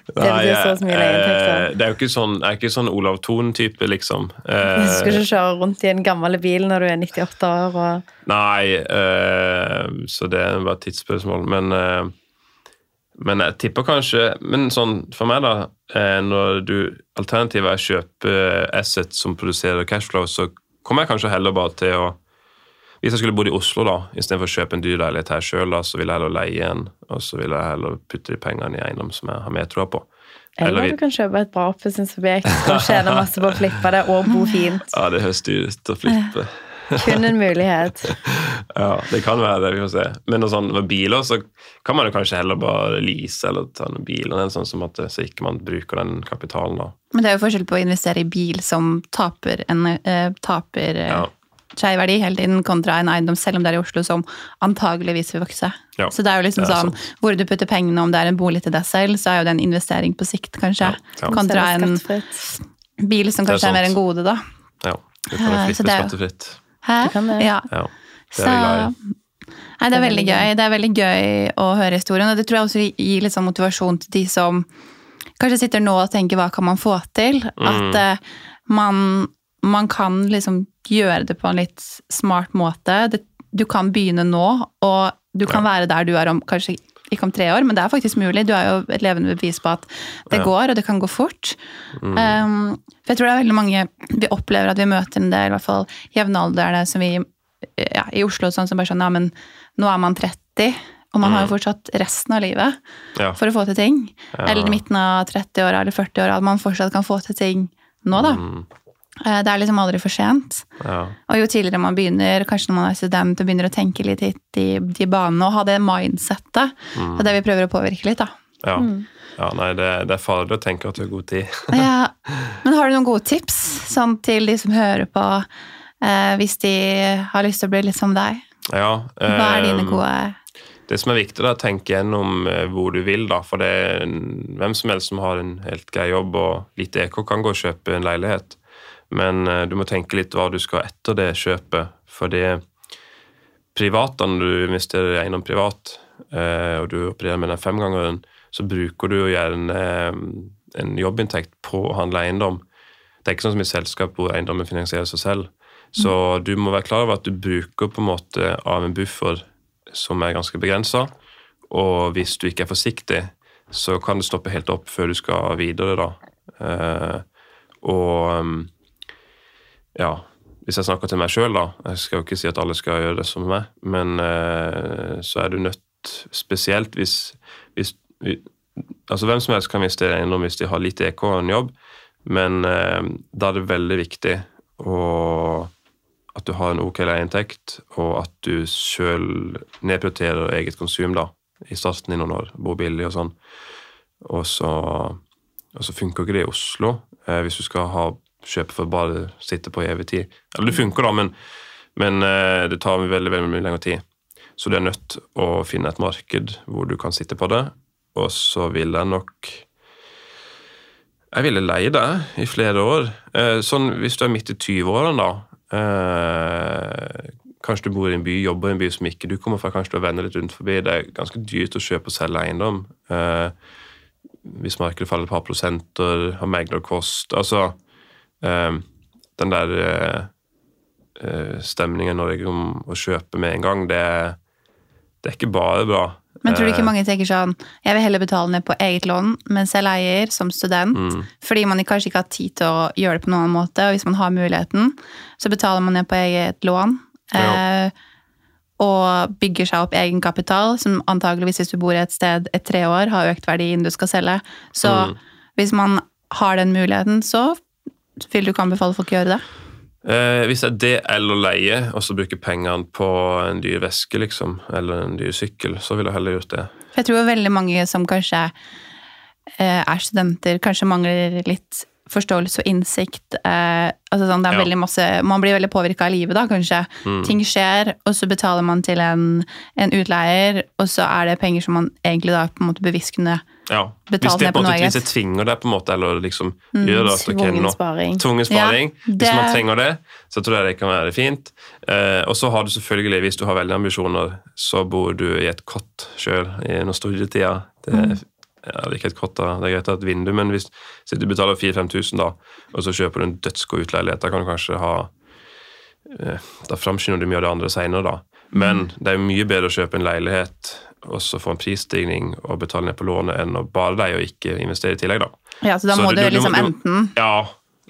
det Nei, så mye eh, Det er jo ikke sånn, jeg er ikke sånn Olav Thon-type, liksom. Eh, Du skal ikke kjøre rundt i en gammel bil når du er 98 år og Nei, eh, så det er bare et tidsspørsmål. Men, eh, men jeg tipper kanskje Men sånn for meg, da, eh, når du Alternativet er å kjøpe assets som produserer cashflow, så kommer jeg kanskje heller bare til å Hvis jeg skulle bodd i Oslo, da, istedenfor å kjøpe en dyr leilighet her sjøl, så ville jeg heller leie en, og så ville jeg heller putte de pengene i eiendom som jeg har mer troa på. Eller du kan kjøpe et bra oppussingsobjekt og tjene masse på å flippe det og bo <laughs> fint. Ja, det høres dyrt ut å flippe. Kun en mulighet. <laughs> Ja, det kan være det, vi får se. Men sånn, med biler så kan man jo kanskje heller bare lease eller ta en bil, eller sånn som at så ikke man bruker den kapitalen da. Men det er jo forskjell på å investere i bil som taper, en, eh, taper eh, Ja. skeiv verdi hele tiden, kontra en eiendom, selv om det er i Oslo, som antageligvis vil vokse. Ja, så det er jo liksom er sånn, hvor du putter pengene, om det er en bolig til deg selv, så er jo det en investering på sikt, kanskje. Ja, ja. Kontra en bil som kanskje er er, mer sant. en gode, da. Ja, du kan jo flippe det er jo- skattefritt. Hæ? Du kan det. Ja. Ja, det Så, er glad i. nei, det er veldig gøy. Det er veldig gøy å høre historien, og det tror jeg også gir litt sånn motivasjon til de som kanskje sitter nå og tenker hva kan man få til? At eh, man, man kan liksom gjøre det på en litt smart måte. Det, du kan begynne nå, og du kan være der du er om kanskje ikke om tre år, men det er faktisk mulig. Du er jo et levende bevis på at det Ja. går, og det kan gå fort. Um, for jeg tror det er veldig mange Vi opplever at vi møter en del, i hvert fall jevnaldrende som vi ja, i Oslo, sånn som bare sånn Ja, men nå er man 30, og man har jo fortsatt resten av livet Ja. for å få til ting. Eller i midten av 30-åra eller 40-åra, at man fortsatt kan få til ting nå, da. Mm, Det er liksom aldri for sent. ja. Og jo tidligere man begynner, kanskje når man er student og begynner å tenke litt i de, banene og ha det mindsettet, det er det vi prøver å påvirke litt, da. Ja. ja, nei, det, det er farlig å tenke at du har god tid. <laughs> Ja. Men har du noen gode tips sånn til de som hører på? eh, hvis de har lyst til å bli litt som deg? Ja, Hva er dine eh, gode Det som er viktig, er å tenke gjennom eh, hvor du vil. da, For det er en- hvem som helst som har en helt grei jobb og litt EK, kan gå og kjøpe en leilighet. Men eh, du må tenke litt hva du skal etter det kjøpet. For det private, når du investerer i eiendom privat, eh, og du opererer med den femgangeren, så bruker du jo gjerne eh, en jobbinntekt på å handle eiendom. Det er ikke sånn som i selskap hvor eiendommen finansierer seg selv. Så du må være klar over at du bruker på en måte av en buffer som er ganske begrensa. Og hvis du ikke er forsiktig, så kan det stoppe helt opp før du skal videre, da. Og um, ja, hvis jeg snakker til meg sjøl, da Jeg skal jo ikke si at alle skal gjøre det som meg, men eh, så er du nødt Spesielt hvis, hvis vi, Altså Hvem som helst kan investere i eiendom hvis de har litt EK og en jobb, men eh, da er det veldig viktig å, at du har en ok leieinntekt, og at du sjøl nedprioriterer eget konsum da, i starten i noen år, bor billig og sånn. Og så, og så funker ikke det i Oslo eh, hvis du skal ha kjøpe for bare å sitte på i evig tid. Eller det funker, da, men, men eh, det tar veldig, veldig mye lengre tid. Så du er nødt å finne et marked hvor du kan sitte på det, og så vil jeg nok Jeg ville leie det i flere år. Eh, sånn hvis du er midt i 20-årene, da. Eh, kanskje du bor i en by, jobber i en by som ikke du kommer fra, kanskje du har venner litt rundt forbi. Det er ganske dyrt å kjøpe og selge eiendom. Hvis markedet faller et par prosenter, har meglerkost Altså eh, den der eh, eh, stemningen i Norge om å kjøpe med en gang, det, det er ikke bare bra. Men tror du ikke Eh, mange tenker sånn Jeg vil heller betale ned på eget lån mens jeg leier som student, Mm. fordi man kanskje ikke har tid til å gjøre det på noen annen måte, og hvis man har muligheten, så betaler man ned på eget lån. Ja. Eh, og bygger seg opp egenkapital, som antageligvis hvis du bor et sted et tre år, har økt verdien du skal selge. Så Mm. hvis man har den muligheten, så vil du ikke anbefale folk å gjøre det. Eh, hvis det er det eller leie, og så bruke pengene på en dyr veske, liksom, eller en dyr sykkel, så ville jeg heller gjort det. Jeg tror veldig mange som kanskje eh, er studenter, kanskje mangler litt forståelse og innsikt. Eh, altså sånn, det er Ja. veldig masse, man blir veldig påvirka av livet, da, kanskje. Mm. Ting skjer, og så betaler man til en, en utleier, og så er det penger som man egentlig da på en måte bevisst kunne Ja. Betale ned på noe måte, hvis jeg tvinger deg, på en måte, eller liksom gjør det at ok, Tvungen nå, sparing. Tvungen sparing. Ja, det- Hvis man trenger det, så tror jeg det kan være fint. Eh, og så har du selvfølgelig, hvis du har veldig ambisjoner, så bor du i et kott sjøl i noen studietida. Det er ja, det er ikke et kott, da. det er greit å ha et vindu, men hvis, hvis du betaler 4000-5000, da, og så kjøper du en dødsgod utleilighet, da kan du kanskje ha eh, Da framskynder du mye av det andre seinere, da. Men det er mye bedre å kjøpe en leilighet og så få en prisstigning og betale ned på lånet, enn å bare leie og ikke investere i tillegg, da. Ja, så da Så må du- du, du- du liksom må- enten Ja,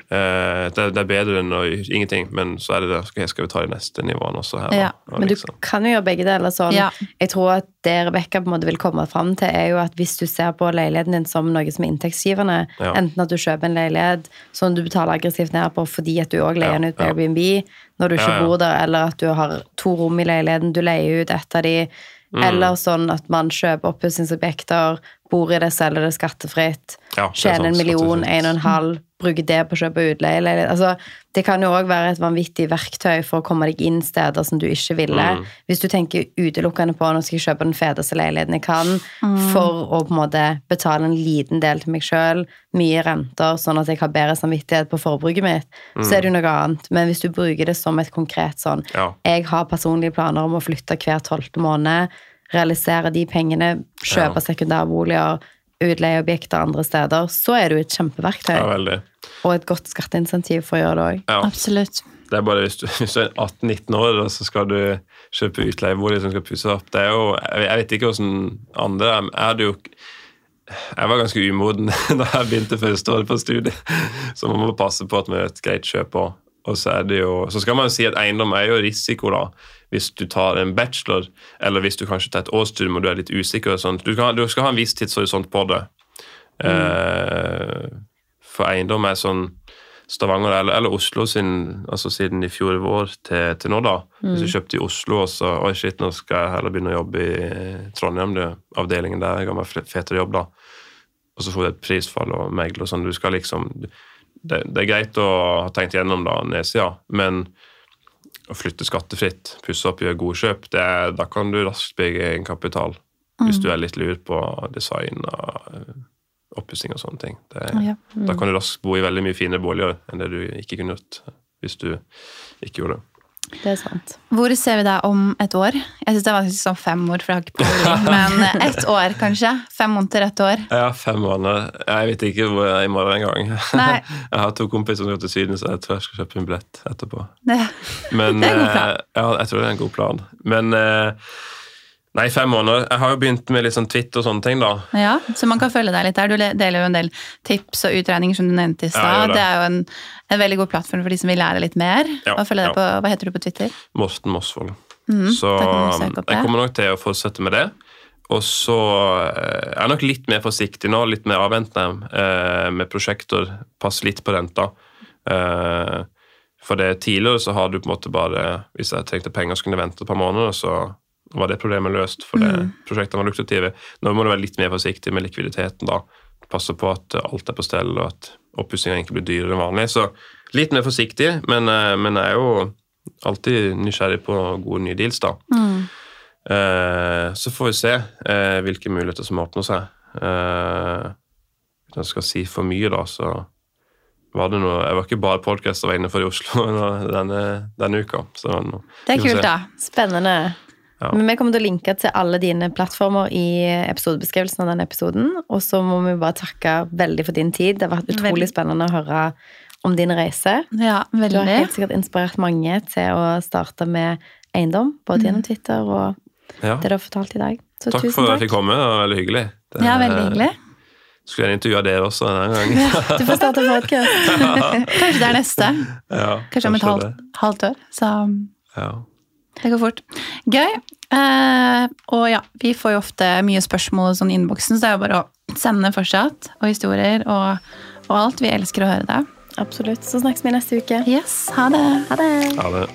eh, det, det er bedre enn å ingenting, men så er det det. Skal, skal vi ta de neste nivåene også her? Ja, Og Men du liksom. kan jo gjøre begge deler sånn. Ja. Jeg tror at det Rebekka på en måte vil komme fram til, er jo at hvis du ser på leiligheten din som noe som er inntektsgivende, Ja. enten at du kjøper en leilighet som du betaler aggressivt ned på fordi at du òg leier Ja, den ut på ja. Airbnb når du ikke Ja, ja. bor der, eller at du har to rom i leiligheten, du leier ut et av de, Mm. eller sånn at man kjøper oppussingsobjekter, bor i det, selger det skattefritt, Ja, er tjener en million, en og en halv, bruker det på å kjøpe utleie. Altså, det kan jo òg være et vanvittig verktøy for å komme deg inn steder som du ikke ville. Mm. Hvis du tenker utelukkende på nå skal jeg kjøpe den feteste leiligheten jeg kan, for å på en måte betale en liten del til meg sjøl, mye renter, sånn at jeg har bedre samvittighet på forbruket mitt, så er det jo noe annet. Men hvis du bruker det som et konkret sånn Ja. Jeg har personlige planer om å flytte hver tolvte måned, realisere de pengene, kjøpe Ja. sekundærboliger, utleieobjekter andre steder, så er det jo et kjempeverktøy. ja, veldig. Og et godt skatteinsentiv for å gjøre det òg. Ja. Absolutt. Det er bare hvis du, hvis du er 18-19 år, og så skal du kjøpe utleiebolig som skal pusse opp. Det er jo, jeg, jeg vet ikke hvordan andre er. Jeg hadde jo jeg var ganske umoden <laughs> da jeg begynte første året på studiet, så man må passe på at man gjør et greit kjøp òg. Og så er det jo, så skal man jo si at eiendom er jo risiko, da. Hvis du tar en bachelor, eller hvis du kanskje tar et årsstudium og du er litt usikker. Du, skal, du skal ha en viss tidshorisont på det. Eh, for eiendom er sånn Stavanger eller, eller Oslo sin, altså siden i fjor vår til, til nå, da. Hvis du kjøpte i Oslo og så Oi, shit, nå skal jeg heller begynne å jobbe i Trondheim, det, avdelingen der. Jeg har meg fetere jobb, da. Og så får du et prisfall og megler og sånn. Du skal liksom det, det er greit å ha tenkt gjennom da, nedsida, men å flytte skattefritt, pusse opp, gjøre gode kjøp, det, da kan du raskt bygge egenkapital. Hvis du er litt lur på design og eh, oppussing og sånne ting. Det, Ja. Da kan du raskt bo i veldig mye finere boliger enn det du ikke kunne gjort hvis du ikke gjorde det. Det er sant. Hvor ser vi deg om et år? Jeg syns det var sånn fem år, for jeg har ikke peiling. Men <laughs> ett år, kanskje? Fem måneder, ett år? Ja, fem måneder. Jeg vet ikke hvor jeg er i morgen engang. <laughs> Jeg har to kompiser som skal til Syden, så jeg tror jeg skal kjøpe en billett etterpå. Det. Men, er eh, Ja, jeg tror det er en god plan. Men eh, Nei, fem måneder. Jeg har jo begynt med litt sånn Twitter og sånne ting, da. Ja, Så man kan følge deg litt der. Du deler jo en del tips og utregninger som du nevnte i Ja, stad. det. det er jo en, en veldig god plattform for de som vil lære litt mer. Ja, og følge deg ja. på, Hva heter du på Twitter? Morten Mosvold. Mm, så jeg kommer nok til å fortsette med det. Og så er jeg nok litt mer forsiktig nå, litt mer avventende eh, med prosjekter. Pass litt på renta. Eh, for det tidligere så har du på en måte bare Hvis jeg trengte penger, så kunne jeg vente et par måneder, så var det problemet løst. For det, Mm. prosjektene var lukrative. Nå må du være litt mer forsiktig med likviditeten. da. Passe på at alt er på stell, og at oppussinga egentlig blir dyrere enn vanlig. Så litt mer forsiktig, men, eh, men jeg er jo alltid nysgjerrig på gode nye deals, da. Mm. Eh, så får vi se eh, hvilke muligheter som åpner seg. Eh, jeg skal si for mye, da, så var det noe Jeg var ikke bare podkaster inne for i Oslo <laughs> denne, denne uka. Så Det er kult, da. Spennende. Ja. Men vi kommer til å linke til alle dine plattformer i episodebeskrivelsen av denne episoden. Og så må vi bare takke veldig for din tid. Det har vært utrolig Veldig. spennende å høre om din reise. Ja, Du har helt sikkert inspirert mange til å starte med eiendom, både gjennom Twitter og Ja. det du har fortalt i dag. Så Takk tusen for at jeg fikk komme. Det var veldig hyggelig. Det, Ja, veldig hyggelig. Skulle gjerne intervjua dere også denne gangen. Du får starte podcast. <laughs> Kanskje det er neste. ja, Kanskje om et halvt, halvt år. Så Ja. Det går fort. Gøy. Eh, og ja, vi får jo ofte mye spørsmål i sånn i innboksen, så det er jo bare å sende fortsatt. Og historier og, og alt. Vi elsker å høre det. Absolutt. Så snakkes vi neste uke. Yes, ha det. Ha det. Ha det.